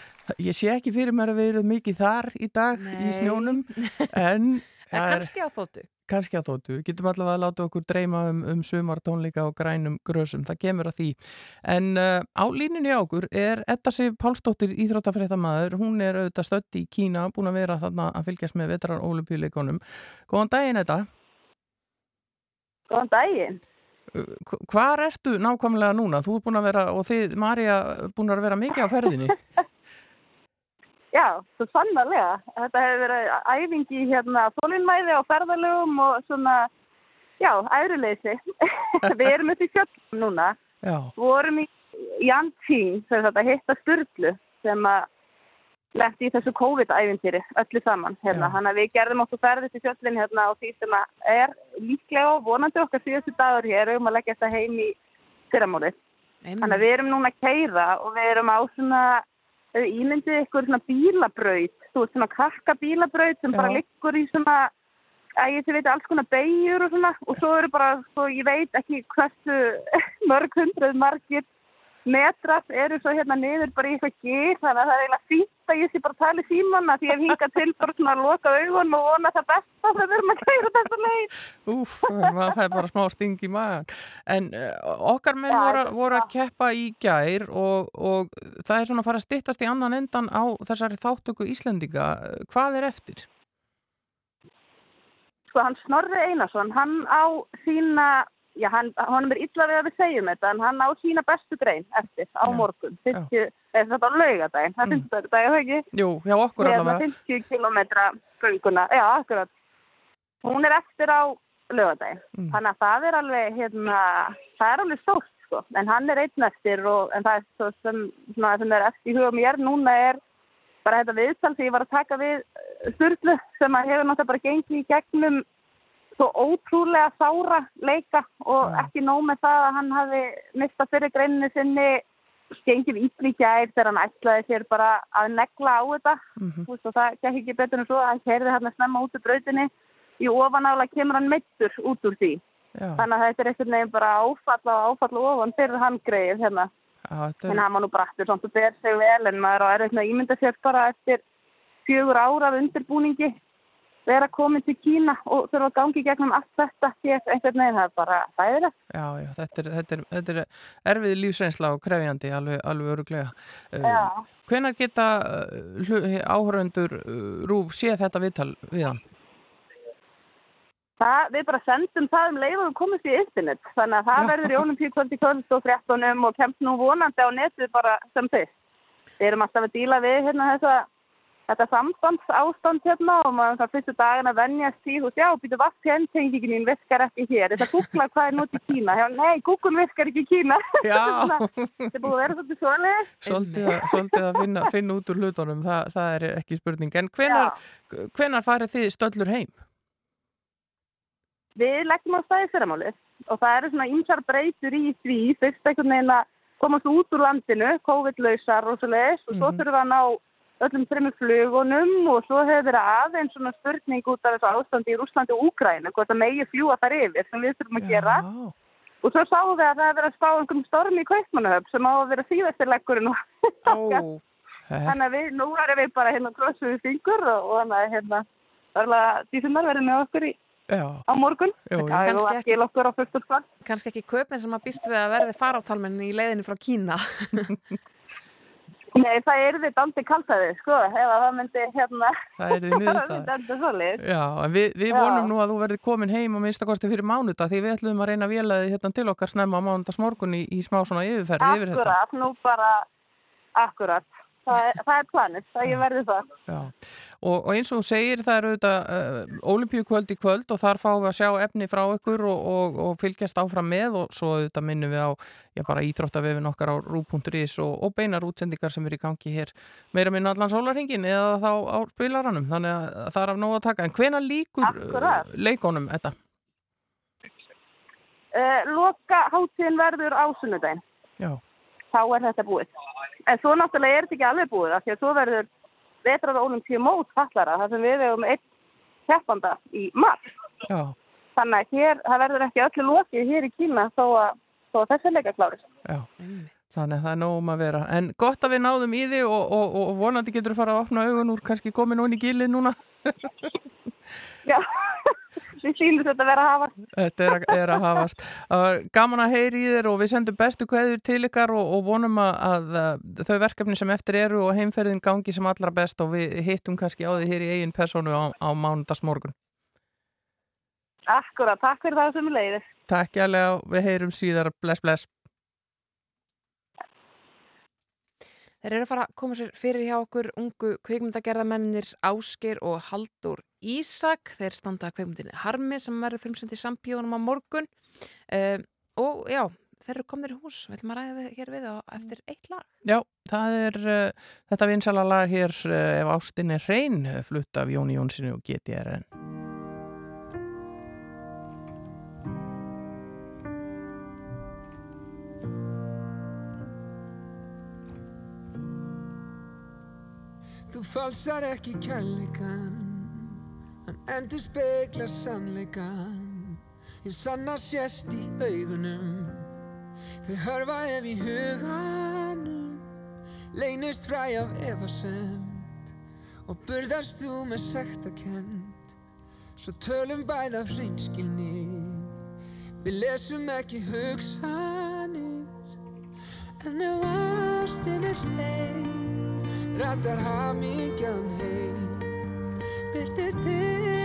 ég sé ekki fyrir mér að við erum mikið þar í dag Nei. í snjónum, en... En er- kannski á þóttu. Kannski að þóttu, getum allavega að láta okkur dreyma um, um sumar tónleika og grænum grösum, það kemur að því. En uh, á línunni á okkur er Edda Sif Pálsdóttir íþróttafréttamaður. Hún er auðvitað stödd í Kína búin að vera þarna að fylgjast með vetrar ólimpíuleikonum Góðan daginn Edda. Góðan daginn. Hv- Hvar ertu nákvæmlega núna? Þú er búin að vera, og þið, Marja, búin að vera mikið á ferðinni Já, svo sannarlega. Þetta hefur verið æfingi hérna þólinnmæði á ferðalögum og svona, já, æruleysi. Við erum upp í fjöldum núna. Já. Vorum í Jantín, sem þetta hitta Sturlu, sem að lendi í þessu COVID-ævintýri öllu saman. Hérna. Þannig að við gerðum okkur ferðið til fjöllin hérna og því sem að er líklega og vonandi okkar síðustu dagur hér um að leggja þetta heim í fyrramórið. Þannig að við erum núna að keira og við erum á svona ímyndið ykkur svona bílabraut, þú veist svona krakka bílabraut sem Já. bara liggur í svona að ég sé veit alls konar beigjur og svona og svo eru bara, svo ég veit ekki hversu mörg hundruð margir metrar eru svo hérna niður bara í eitthvað gýr þannig að það er eiginlega fínt að ég sé bara tala í símanna því ég hef hingað til bara svona að loka augun og vona það besta þegar við erum að kæra þessa leið. Úf, maður fæði bara smá sting í maðan. En uh, okkar menn voru, voru að keppa í gær og, og það er svona að fara að styttast í annan endan á þessari þáttöku Íslendinga. Hvað er eftir? Sko hann Snorri Einarsson, hann á sína, já hann, honum er illa við að við segjum þetta en hann á sína bestu grein eftir á morgun, 50, eða þetta á laugadaginn, það finnst þetta dag, ekki? Jú, hjá okkur allavega. 50 kilometra gönguna, já, akkurat. Hún er eftir á lögadaginn. Mm. Þannig að það er alveg, hérna, það er alveg stórt, sko. En hann er einn eftir og, en það er svo sem, svona, sem er eftir í huga mér núna er bara þetta viðtal því ég var að taka við Sturlu sem að hefur náttúrulega bara gengið í gegnum svo ótrúlega sára leika og ekki nóg með það að hann hafi mistað fyrir greininu sinni gengið ítli í gær þegar hann ætlaði sér bara að negla á þetta. Mhm. Þú veist, og það gekk ekki betur en svo að hann kerði hann að snemma út úr brautinni. Í ofanála kemur hann meittur út úr því. Já. þannig að þetta er einhvern veginn bara áfall og áfall og ofan fyrir hann greið hérna. En er, hann var nú brattur samt og ber sig vel en maður á erfitt með að ímynda sér bara eftir fjögur ára af undirbúningi vera komin til Kína og þurfa að gangi gegnum allt þetta því að einhvern veginn það er bara fæðilegt. já, já, þetta er, þetta er, þetta er erfið lífsreynsla og krefjandi, alveg, alveg öruglega. Já. Hvenar geta uh, áhöröndur uh, Rúf séð þetta viðtal við hann? Það, við bara sendum það um leið og við komumst í internet þannig að það Já. verður í olimpíukvöldi kvöld og fréttunum og kemst nú vonandi á netið bara sem þið. Við erum alltaf að díla við hérna þessa þetta sambands ástand hérna og maður það fyrstu daginn að venjast því, veist, já, býtu vast hentengingin mín virkar ekki hér. Þetta googla hvað er nút í Kína. Nei, Google virkar ekki í Kína. Já. Þetta er búið að vera svolítið svoleið. Svolítið að, svolítið að finna, finna út úr hlutunum, það, það er ekki spurning. En hvenar, hvenar farið þið stöllur heim? Við leggjum á staði fyrramálið og það eru svona ýmsar breytur í því fyrst veginn að komast út úr landinu, COVID-lausar og svo leiðis og svo Mhm. þurfum við að ná öllum þreymur flugunum og svo hefur verið aðeins svona spurning út af þessu ástandi í Rúslandi og Úgrænu hvort að megi fljúa þar yfir sem við þurfum að gera og svo sáum við að það hefur verið að spá einhverjum storm í Kaupmannahöfn sem á að vera síðastir leggurinn og Ó, þannig að við, nú erum við bara hérna krossuð fingur og, og þannig að hérna sem er verið með okkur í Já. á morgun. Er Kannski ekki ekki köpinn sem að býst við að verði faráttalmenn í leiðinni frá Kína. Nei, það er við dandi kaltaði, sko, ef að það myndi hérna... Það myndi enda svolítið. Já, en við, við vonum nú að þú verði komin heim á minnstakosti fyrir mánudag því við ætlum að reyna að vélaði hérna til okkar snemma á mánudagsmorgun í, í smá svona yfirferði yfir þetta. Akkurat, nú bara, akkurat. Það er, það er planið, það ég verði það. Já, og, og eins og þú segir það eru auðvitað uh, olimpíukvöld í kvöld og þar fáum við að sjá efni frá ykkur og, og, og fylgjast áfram með og svo auðvitað minnum við á já, bara íþróttavefin okkar á rú.is og, beinar útsendingar sem eru í gangi hér meira minna allan sólarhingin eða þá á spilaranum, þannig að það er af nóg að taka. En hvena líkur uh, Akkurat. leikonum þetta? Uh, loka hátíðin verður á sunnudaginn. Já. Þá er þetta búið. En svo náttúrulega er þetta ekki alveg búið, af því að svo verður vetrað olimpíu mót fallara, þar sem við hefum einn keppanda í mars. Já. Þannig að hér, það verður ekki öllu lokið hér í Kína þó að, þó að þessi leika klárið. Já, þannig að það er nóg um að vera. En gott að við náðum í því og, og, og vonandi getur þú fara að opna augun úr kannski komin onni í gilið núna. Já, við sýnum þetta að vera að hafa. Þetta er, að- er að hafast. Gaman að heyri í þér og við sendum bestu kveður til ykkar og, og vonum að, að þau verkefni sem eftir eru og heimferðin gangi sem allra best og við hittum kannski á því hér í eigin personu á, á mánudagsmorgun. Akkurat, takk fyrir það sem er leiðis. Takk jæglega og við heyrum síðar. Bless, bless. Þeir eru að fara að koma sér fyrir hjá okkur ungu kveikmyndagerðamennir Ásker og Haldur Ísak. Þeir standa að kveikmyndinni Harmi sem verður frumsend í sambíunum á morgun. Uh, og já, þeir eru komnir í hús, við ætlum að ræða við, hér við og eftir eitt lag. Já, það er uh, þetta vinsala lag hér uh, ef ástin er hrein, uh, flutt af Jóni Jónssoni og GTRN. Þú falsar ekki kærleikan endur speklar sannleikan Ég sanna sést í augunum. Þau hörfa ef í huganum. Leynist fræ af efasemt Og burðast þú með sektakend Svo tölum bæð af hreinskilni. Við lesum ekki hugsanir. En ef ástin er hrein Rattar hamingjan heim. Byrtir til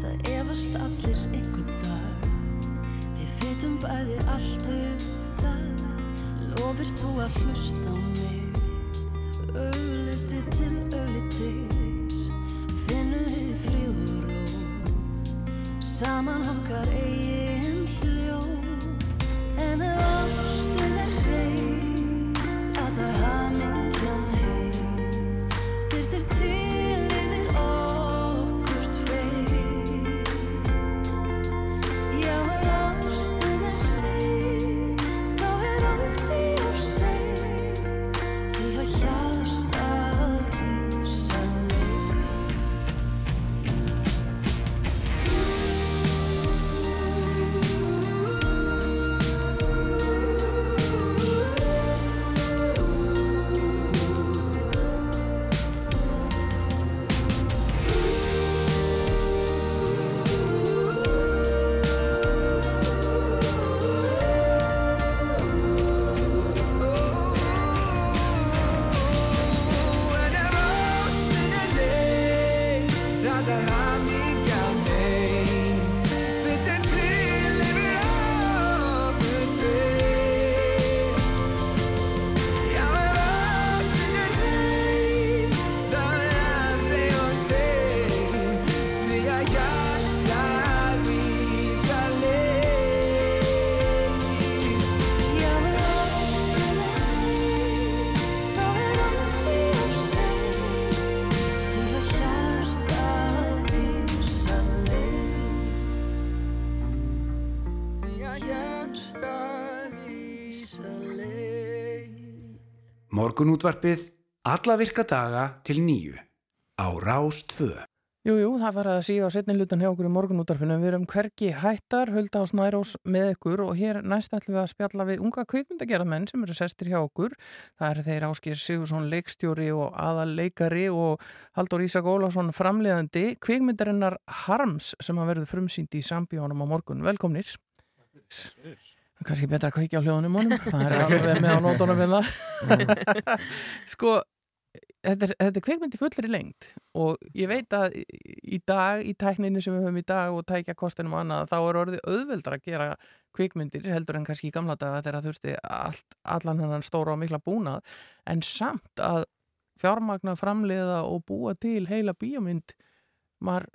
Það efast allir einhvern dag. Við vitum bæði allt um Lofir þú að hlusta á mig. Augliti til auglitis Finnum við fríð og Saman okkar eigin Morgunútvarpið alla virka daga til nýju á Rás 2. Jú, jú, það var að síða á setni lutan hjá okkur í morgunútarfinu. Við erum hvergi hættar, hölda á snærós með ykkur og hér næst ætlum við að spjalla við unga kvikmyndagerðamenn sem eru sestir hjá okkur. Það eru þeir Áskir Sigursson leikstjóri og aðal leikari og Haldur Ísak Ólafsson framleiðandi kvikmyndarinnar Harms sem að verður frumsýndi í sambíónum á morgun. Velkomnir. Kanski betra að kveikja á hljóðunum honum. Það er alveg með á nótunum við það. sko, þetta er, þetta er kvikmynd í fullri lengt og ég veit að í- dag, í tækninu sem við höfum í dag og tækja kostinum og annað, þá er orðið auðveldar að gera kvikmyndir heldur en kannski í gamla daga þegar þurfti allt, allan hennan stóra og mikla búnað en samt að fjármagna framleiða og búa til heila bíómynd maður,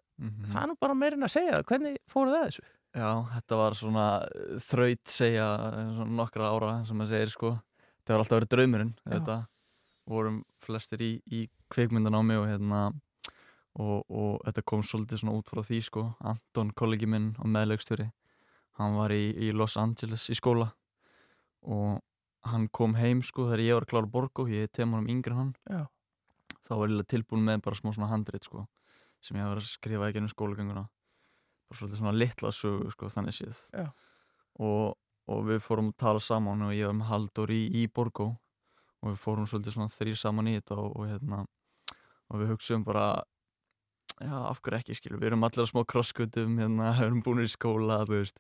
það er nú bara meirinn að segja hvernig fóru það þessu? Já, þetta var svona þraut segja svona nokkra ára sem maður segir sko. Það var alltaf verið draumurinn þetta. vorum flestir í, í kveikmyndanámi og hérna og, og þetta kom svolítið svona út frá því sko. Anton, kollegi minn og meðlaugstjóri hann var í, í Los Angeles í skóla og hann kom heim sko þegar ég var að klára borgo ég er temunum yngri en hann Já. þá var ég tilbúin með bara smá svona handrit sko sem ég var að skrifa ekki ennum skólagönguna svolítið svona litla sögu sko þannig séð Já. og, og við fórum að tala saman og ég var með Haldur í, í Borgó og við fórum svolítið svona þrýr saman í þetta og, og hérna og við hugsaum bara já, af hverju ekki skilur, við erum allir að smá krosskutum hérna, við erum búin í skóla þú veist,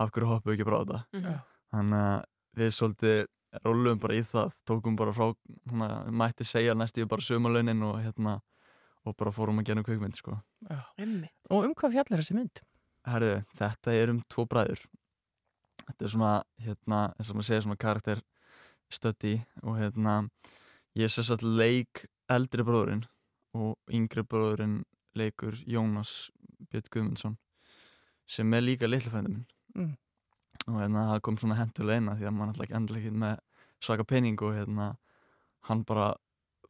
af hverju hoppum við ekki bara á þetta Mhm. þannig að við svolítið rólum bara í það tókum bara frá, hérna, mætti segja næstu bara sömalaunin og hérna og bara fórum að gera um kvikmynd sko. Já. Einmitt. Og um hvað fjallar þessi mynd? Herðu, þetta er um tvo bræður þetta er svona, hérna, eins og maður segir svona karakter stötti og hérna ég sé satt leik eldri bróðurinn og yngri bróðurinn leikur Jónas Björn Guðmundsson sem er líka litlafrændi minn Mm. og hérna það kom svona hentulega eina því að maður náttúrulega ekki endilega ekki með svaka pening og hérna hann bara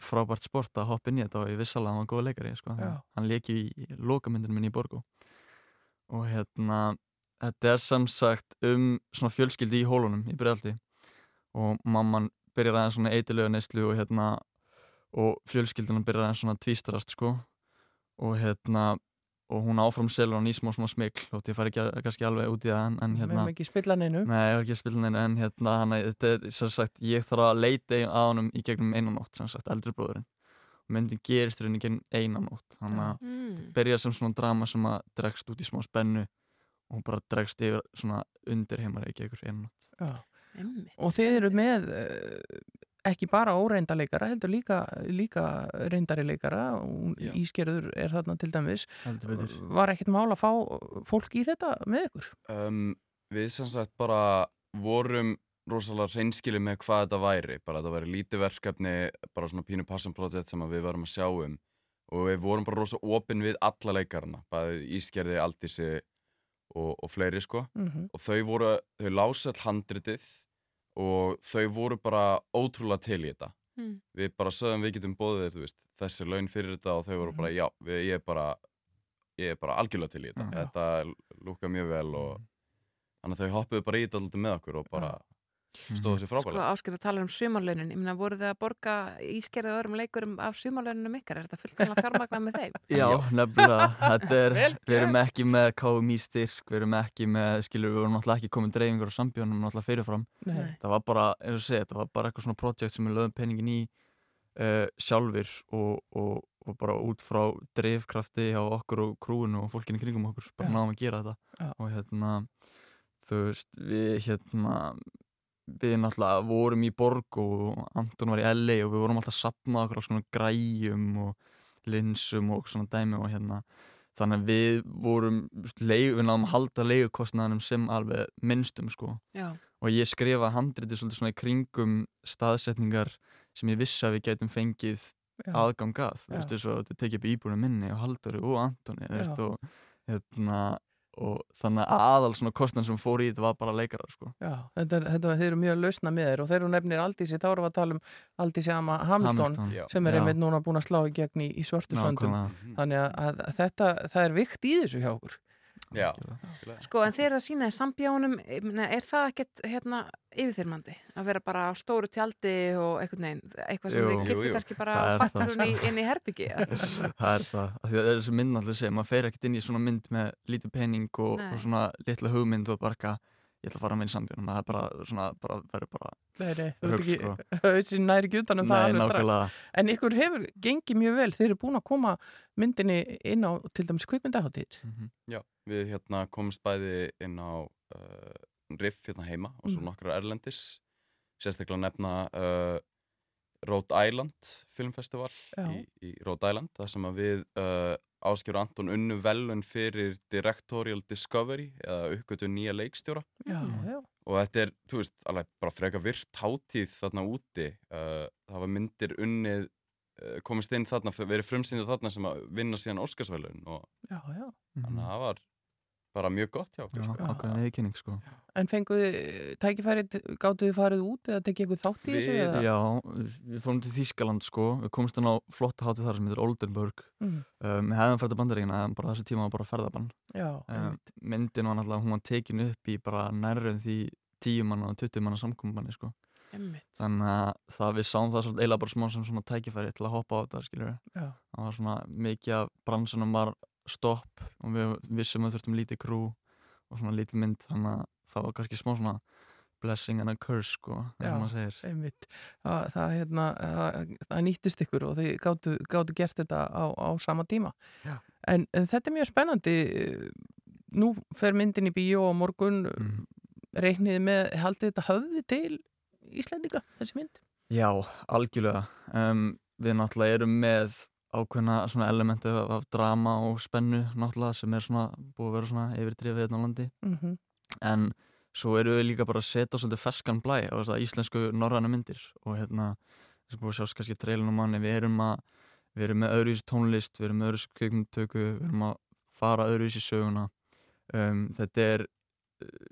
frábært sport að hoppa inn í þetta og ég viss alveg að hann var góð leikari sko. Hann leki í lokamyndinu minni í Borgó. Og hérna þetta er sem sagt um svona fjölskyldi í hólunum í Breiðaldi og mamman byrjar aðeins svona eitilögu neyslu og hérna og fjölskyldunum byrjar aðeins svona tvístarast sko. Og hérna og hún áfram selur hann í smá smá smikl og ég fari ekki að- kannski alveg út í það en, en Við hérna höfum ekki spilla neinu. Nei, ég var ekki að spila neina en hérna hann, þetta er sem sagt, ég þarf að leita á honum í gegnum einan nótt, sem sagt, eldri bróðurinn og myndin gerist rauninni í gegnum einan nótt þannig að Mm. byrja sem svona drama sem að dregst út í smá spennu og bara dregst yfir svona undir heimar ekki ykkur einan nótt Já. Einmitt. Og þið eru með uh, ekki bara óreinda leikara, heldur líka, líka reyndari leikara. Ísgerður er þarna til dæmis. Var ekkert mál að fá fólk í þetta með ykkur? Um, við sem sagt bara vorum rosalega reynskili með hvað þetta væri bara þetta væri lítið verkefni bara svona pínu passion project sem við varum að sjá um og við vorum bara rosa opinn við alla leikarana, bæði Ísgerði, Aldísi og, og fleiri sko Mhm. og þau voru, þau lásu all handritið og þau voru bara ótrúlega til í þetta. Mm. við bara sögum við getum bóðið þér, veist, þessi laun fyrir þetta. Og þau voru bara, já, við, ég er bara ég er bara algjörlega til í þetta. Þetta lúka mjög vel og þannig að þau hoppuðu bara í þetta alltaf með okkur og bara stóðu sér Sko frábælega áskil að tala um sumarlaunin, ég meina voru þið að borga ískerðið öðrum leikurum af sumarlauninu ykkar, er þetta fullkomlega fjármagnað með þeim? Já, nefnilega, þetta er, við erum ekki með KMI styrk, við erum ekki með, skilur, við vorum náttúrulega ekki komið dreifingur á sambjónum náttúrulega fyrirfram. Nei. Það var bara, eins og segja, þetta var bara eitthvað svona projekt sem við lögum peningin í uh, sjálfur og, og, og bara út frá drifkrafti á okkur og krúinu og fólkinu kringum okkur, bara náðum að gera þetta. Já. Og hérna, þú veist, við hérna, við náttúrulega vorum í borg og Anton var í LA og við vorum alltaf að sapna okkur á svona græjum og linsum og svona dæmi og hérna. Þannig að við vorum leið, við náðum að halda leigukostnaðanum sem alveg minnstum sko. Já. og ég skrifa svolítið svona í kringum staðsetningar sem ég vissi að við getum fengið Já. aðgang að, þú veist, þess að þetta tekið upp íbúinu minni og Halldóri og Antoni, og hérna og þannig að aðal svona kostnan sem fór í þetta var bara leikarar sko. Já, þetta, er- þetta, þeir eru mjög lausna með þeir og þeir eru nefnir Aldísi, þá erum við að tala um Aldísi Ama Hamilton, Hamilton, já. sem er Já. einmitt núna búin að slá í gegn í, í svörtu söndum. Þannig að, að þetta, það er vikt í þessu hjá okkur Já, Sko, en þeir eru að sína í sambjónum, ég meina, er það ekkert hérna yfirþyrmandi að vera bara á stóru tjaldi og einhvern veginn, eitthvað sem Jú. þið jú. kannski bara Það er það. inn í herbyggi? það er það, af því að þessi mynd náttúrulega segja, maður fer ekkert inn í svona mynd með lítið pening og, og svona litla hugmynd og bara eitthvað, ég ætla að fara með í sambjörnum það er bara svona, bara verður bara Nei, nei, hausin næri ekki utan um það alveg nákvæmlega. strax. En ykkur hefur gengið mjög vel, þeir eru búin að koma myndinni inn á til dæmis kvikmyndaháttíð. Já, við hérna komumst bæði inn á uh, riff hérna heima og svo Mhm. nokkrar erlendis sérstaklega nefna uh, Rhode Island filmfestival í, í Rhode Island þar sem að við uh, Áskjör Anton unnu velun fyrir Directorial Discovery eða uppgötu nýja leikstjóra Já, já. og þetta er, þú veist, alveg bara freka virt hátíð þarna úti uh, það var myndir unnið uh, komist inn þarna, verið frumsýndið þarna sem að vinna síðan Óskarsvelun og Já, já. þannig að það var bara mjög gott hjá okkur Já, sko. ákveðin viðkynning sko En fenguðu tækifærið, gáttu þið farið út eða tekið ykkur þátt í þessu? Við, eða? já, við fórum til Þýskaland sko, við komumst hann á flotta hátíð þar sem heitir Oldenburg Mm. um, við hefðum fært að bandaríkina en bara þessu tíma var bara ferðabann Já, um, myndin var náttúrulega, hún var tekin upp í bara nærröðum því 10 manna og 20 manna samkominni sko Einmitt. þannig að það við sáum það svolítið eiginlega bara smá sem svona tækifæri til að hoppa á þetta skilur Já. það var svona mikið af bransunum var stopp og við vissum að þurftum lítið krú og svona lítið mynd þannig að það var kannski smá svona blessing and a curse sko og segir einmitt. Það, það, hérna, það, það nýttist ykkur og þið gáttu, gáttu gert þetta á, á sama tíma. Já. En, þetta er mjög spennandi. Nú fer myndin í bíó á morgun, Mhm. reikniði með, haldið þetta höfði til Íslendinga, þessi mynd? Já, algjörlega um, við náttúrulega erum með ákveðna svona elementi af, af drama og spennu náttúrulega sem er svona búið að vera svona yfirdrifið hérna á landi. Mhm. en svo eru við líka bara að setja svolítið ferskan blæ á þess að íslensku norræna myndir. Og hérna þess að búið að sjást kannski treilin á manni. Við erum að við erum með öðruvísi tónlist, við erum með öðruvísi kvikmyndutöku, við erum að fara öðruvísi söguna. Um, þetta er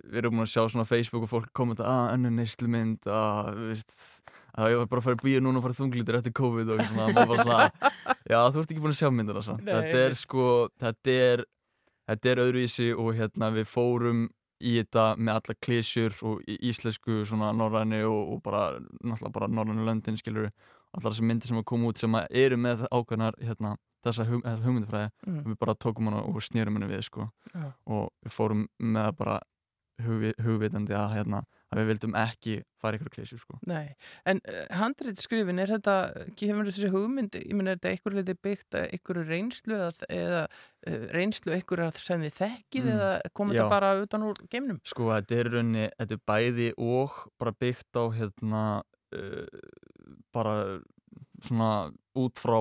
við erum búin að sjá svona Facebook og fólk kommenta að önnu neyslumynd að, þú veist, að ég var bara að fara í bíu núna og fara þunglítur eftir COVID og svona, maður bara svona já, þú ert ekki búin að sjá myndina samt þetta er sko, þetta er þetta er öðruvísi og hérna við fórum í þetta með alla klísjur og íslensku svona norræni og, og bara, náttúrulega bara norræni löndin skilur allar þessi myndir sem að koma út sem að eru með ákveðnar hérna, þessa hug, hugmyndafræði Mm. við bara tókum hana og snýrum henni við sko Já. og við fórum með það bara hugvi, hugvitandi að, hérna, að við vildum ekki fara ykkur klísjur sko Nei, en uh, handrið skrifin, er þetta, kemur þessi hugmynd, ég menn er þetta einhver leiti byggt að einhverju reynslu eða, eða uh, reynslu einhverju sem þið þekkið Mm, eða komið þetta bara utan úr geimnum? Sko þetta er í rauninni, þetta er bæði og bara byggt á hérna uh, bara svona út frá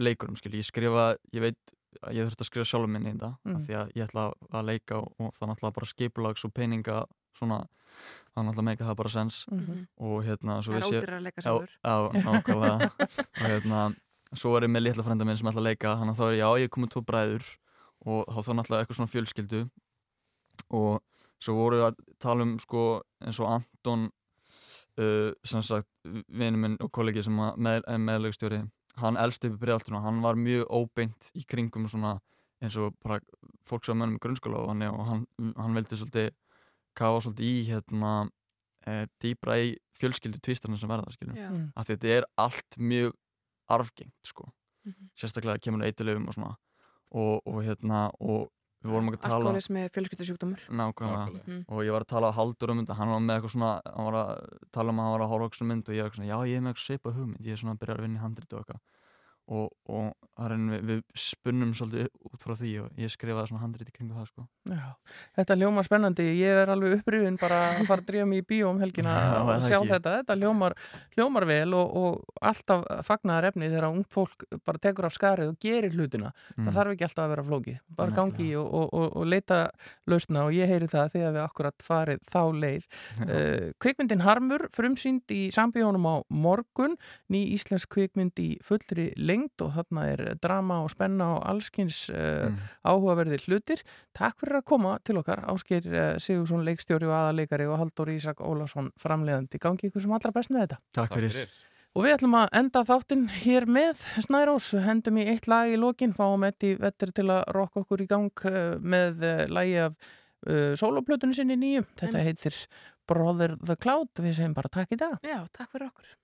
leikurum skil, ég skrifa, ég veit að ég þurfti að skrifa sjálfum minni í þetta Mm. því að ég ætla að leika og, og það náttúrulega bara skipulags og peninga svona, það er náttúrulega meika það bara sens Mhm. og hérna svo Það er ódýrara að leika sjálfur. Já, nákvæmlega og hérna, svo er ég með litla frænda minn sem að leika, þannig að þá er ég, já, ég komið tvo bræður og þá þá náttúrulega eitthvað svona fjölskyldu og svo voru við að tala um sko eins og Anton uh, sem sagt, vinur minn og kollegi sem að með, meðlegstjóri hann elst upp í bregðaltuna, hann var mjög óbeint í kringum svona eins og bara fólk sem er mönnum í grunnskóla og hann, og hann, hann veldi svolítið kafa svolítið í hérna e, dýbra í fjölskyldu tvistarna sem verða. Mm. að þetta er allt mjög arfgengt sko Mhm. sérstaklega kemur eitthilöfum og svona og, og hérna og við vorum ekki að tala Alkoholismi, fjölskyldusjúkdómur. Nákvæmlega Nákvæmlega. og ég var að tala að haldur um þetta hann var með eitthvað svona hann var að tala um að hann var að horfa okkur mynd og ég var svona já ég er með eitthvað svipað hugmynd ég er svona að byrja að vinna í handrit og eitthvað og, og við, við spunnum svolítið út frá því og ég skrifaði svona handrit í kringu það sko. Já, þetta ljómar spennandi, ég er alveg upprýðin bara að fara að drífa mig í bíó um helgina og sjá ekki? þetta, þetta ljómar, ljómar vel og, og alltaf fagnaðar efni þegar ung fólk bara tekur af skarið og gerir hlutina, Mm. það þarf ekki alltaf að vera flókið, bara gangi og, og, leita lausna og ég heyri það þegar við akkurat farið þá leið. Uh, kvikmyndin Harmur frumsýnd í sambíónum á morgun, ný íslensk kvikmynd í fullri lengd og þarna er drama og spenna og allskins uh, Mm. áhugaverðir hlutir. Takk fyrir að koma til okkar, Ásgeir uh, Sigursson leikstjóri og aðaleikari og Haldur Ísak Ólafsson framleiðandi. Gangi ykkur sem allra best með þetta. Takk fyrir. Og við ætlum að enda þáttinn hér með Snærós, hendum í eitt lag í lokin, fáum Eddi Vettir til að rokka okkur í gang uh, með uh, lagi af uh, soloplötunni sinni nýju. Þetta heitir Brother the Cloud, við segjum bara takk í dag. Já, takk fyrir okkur.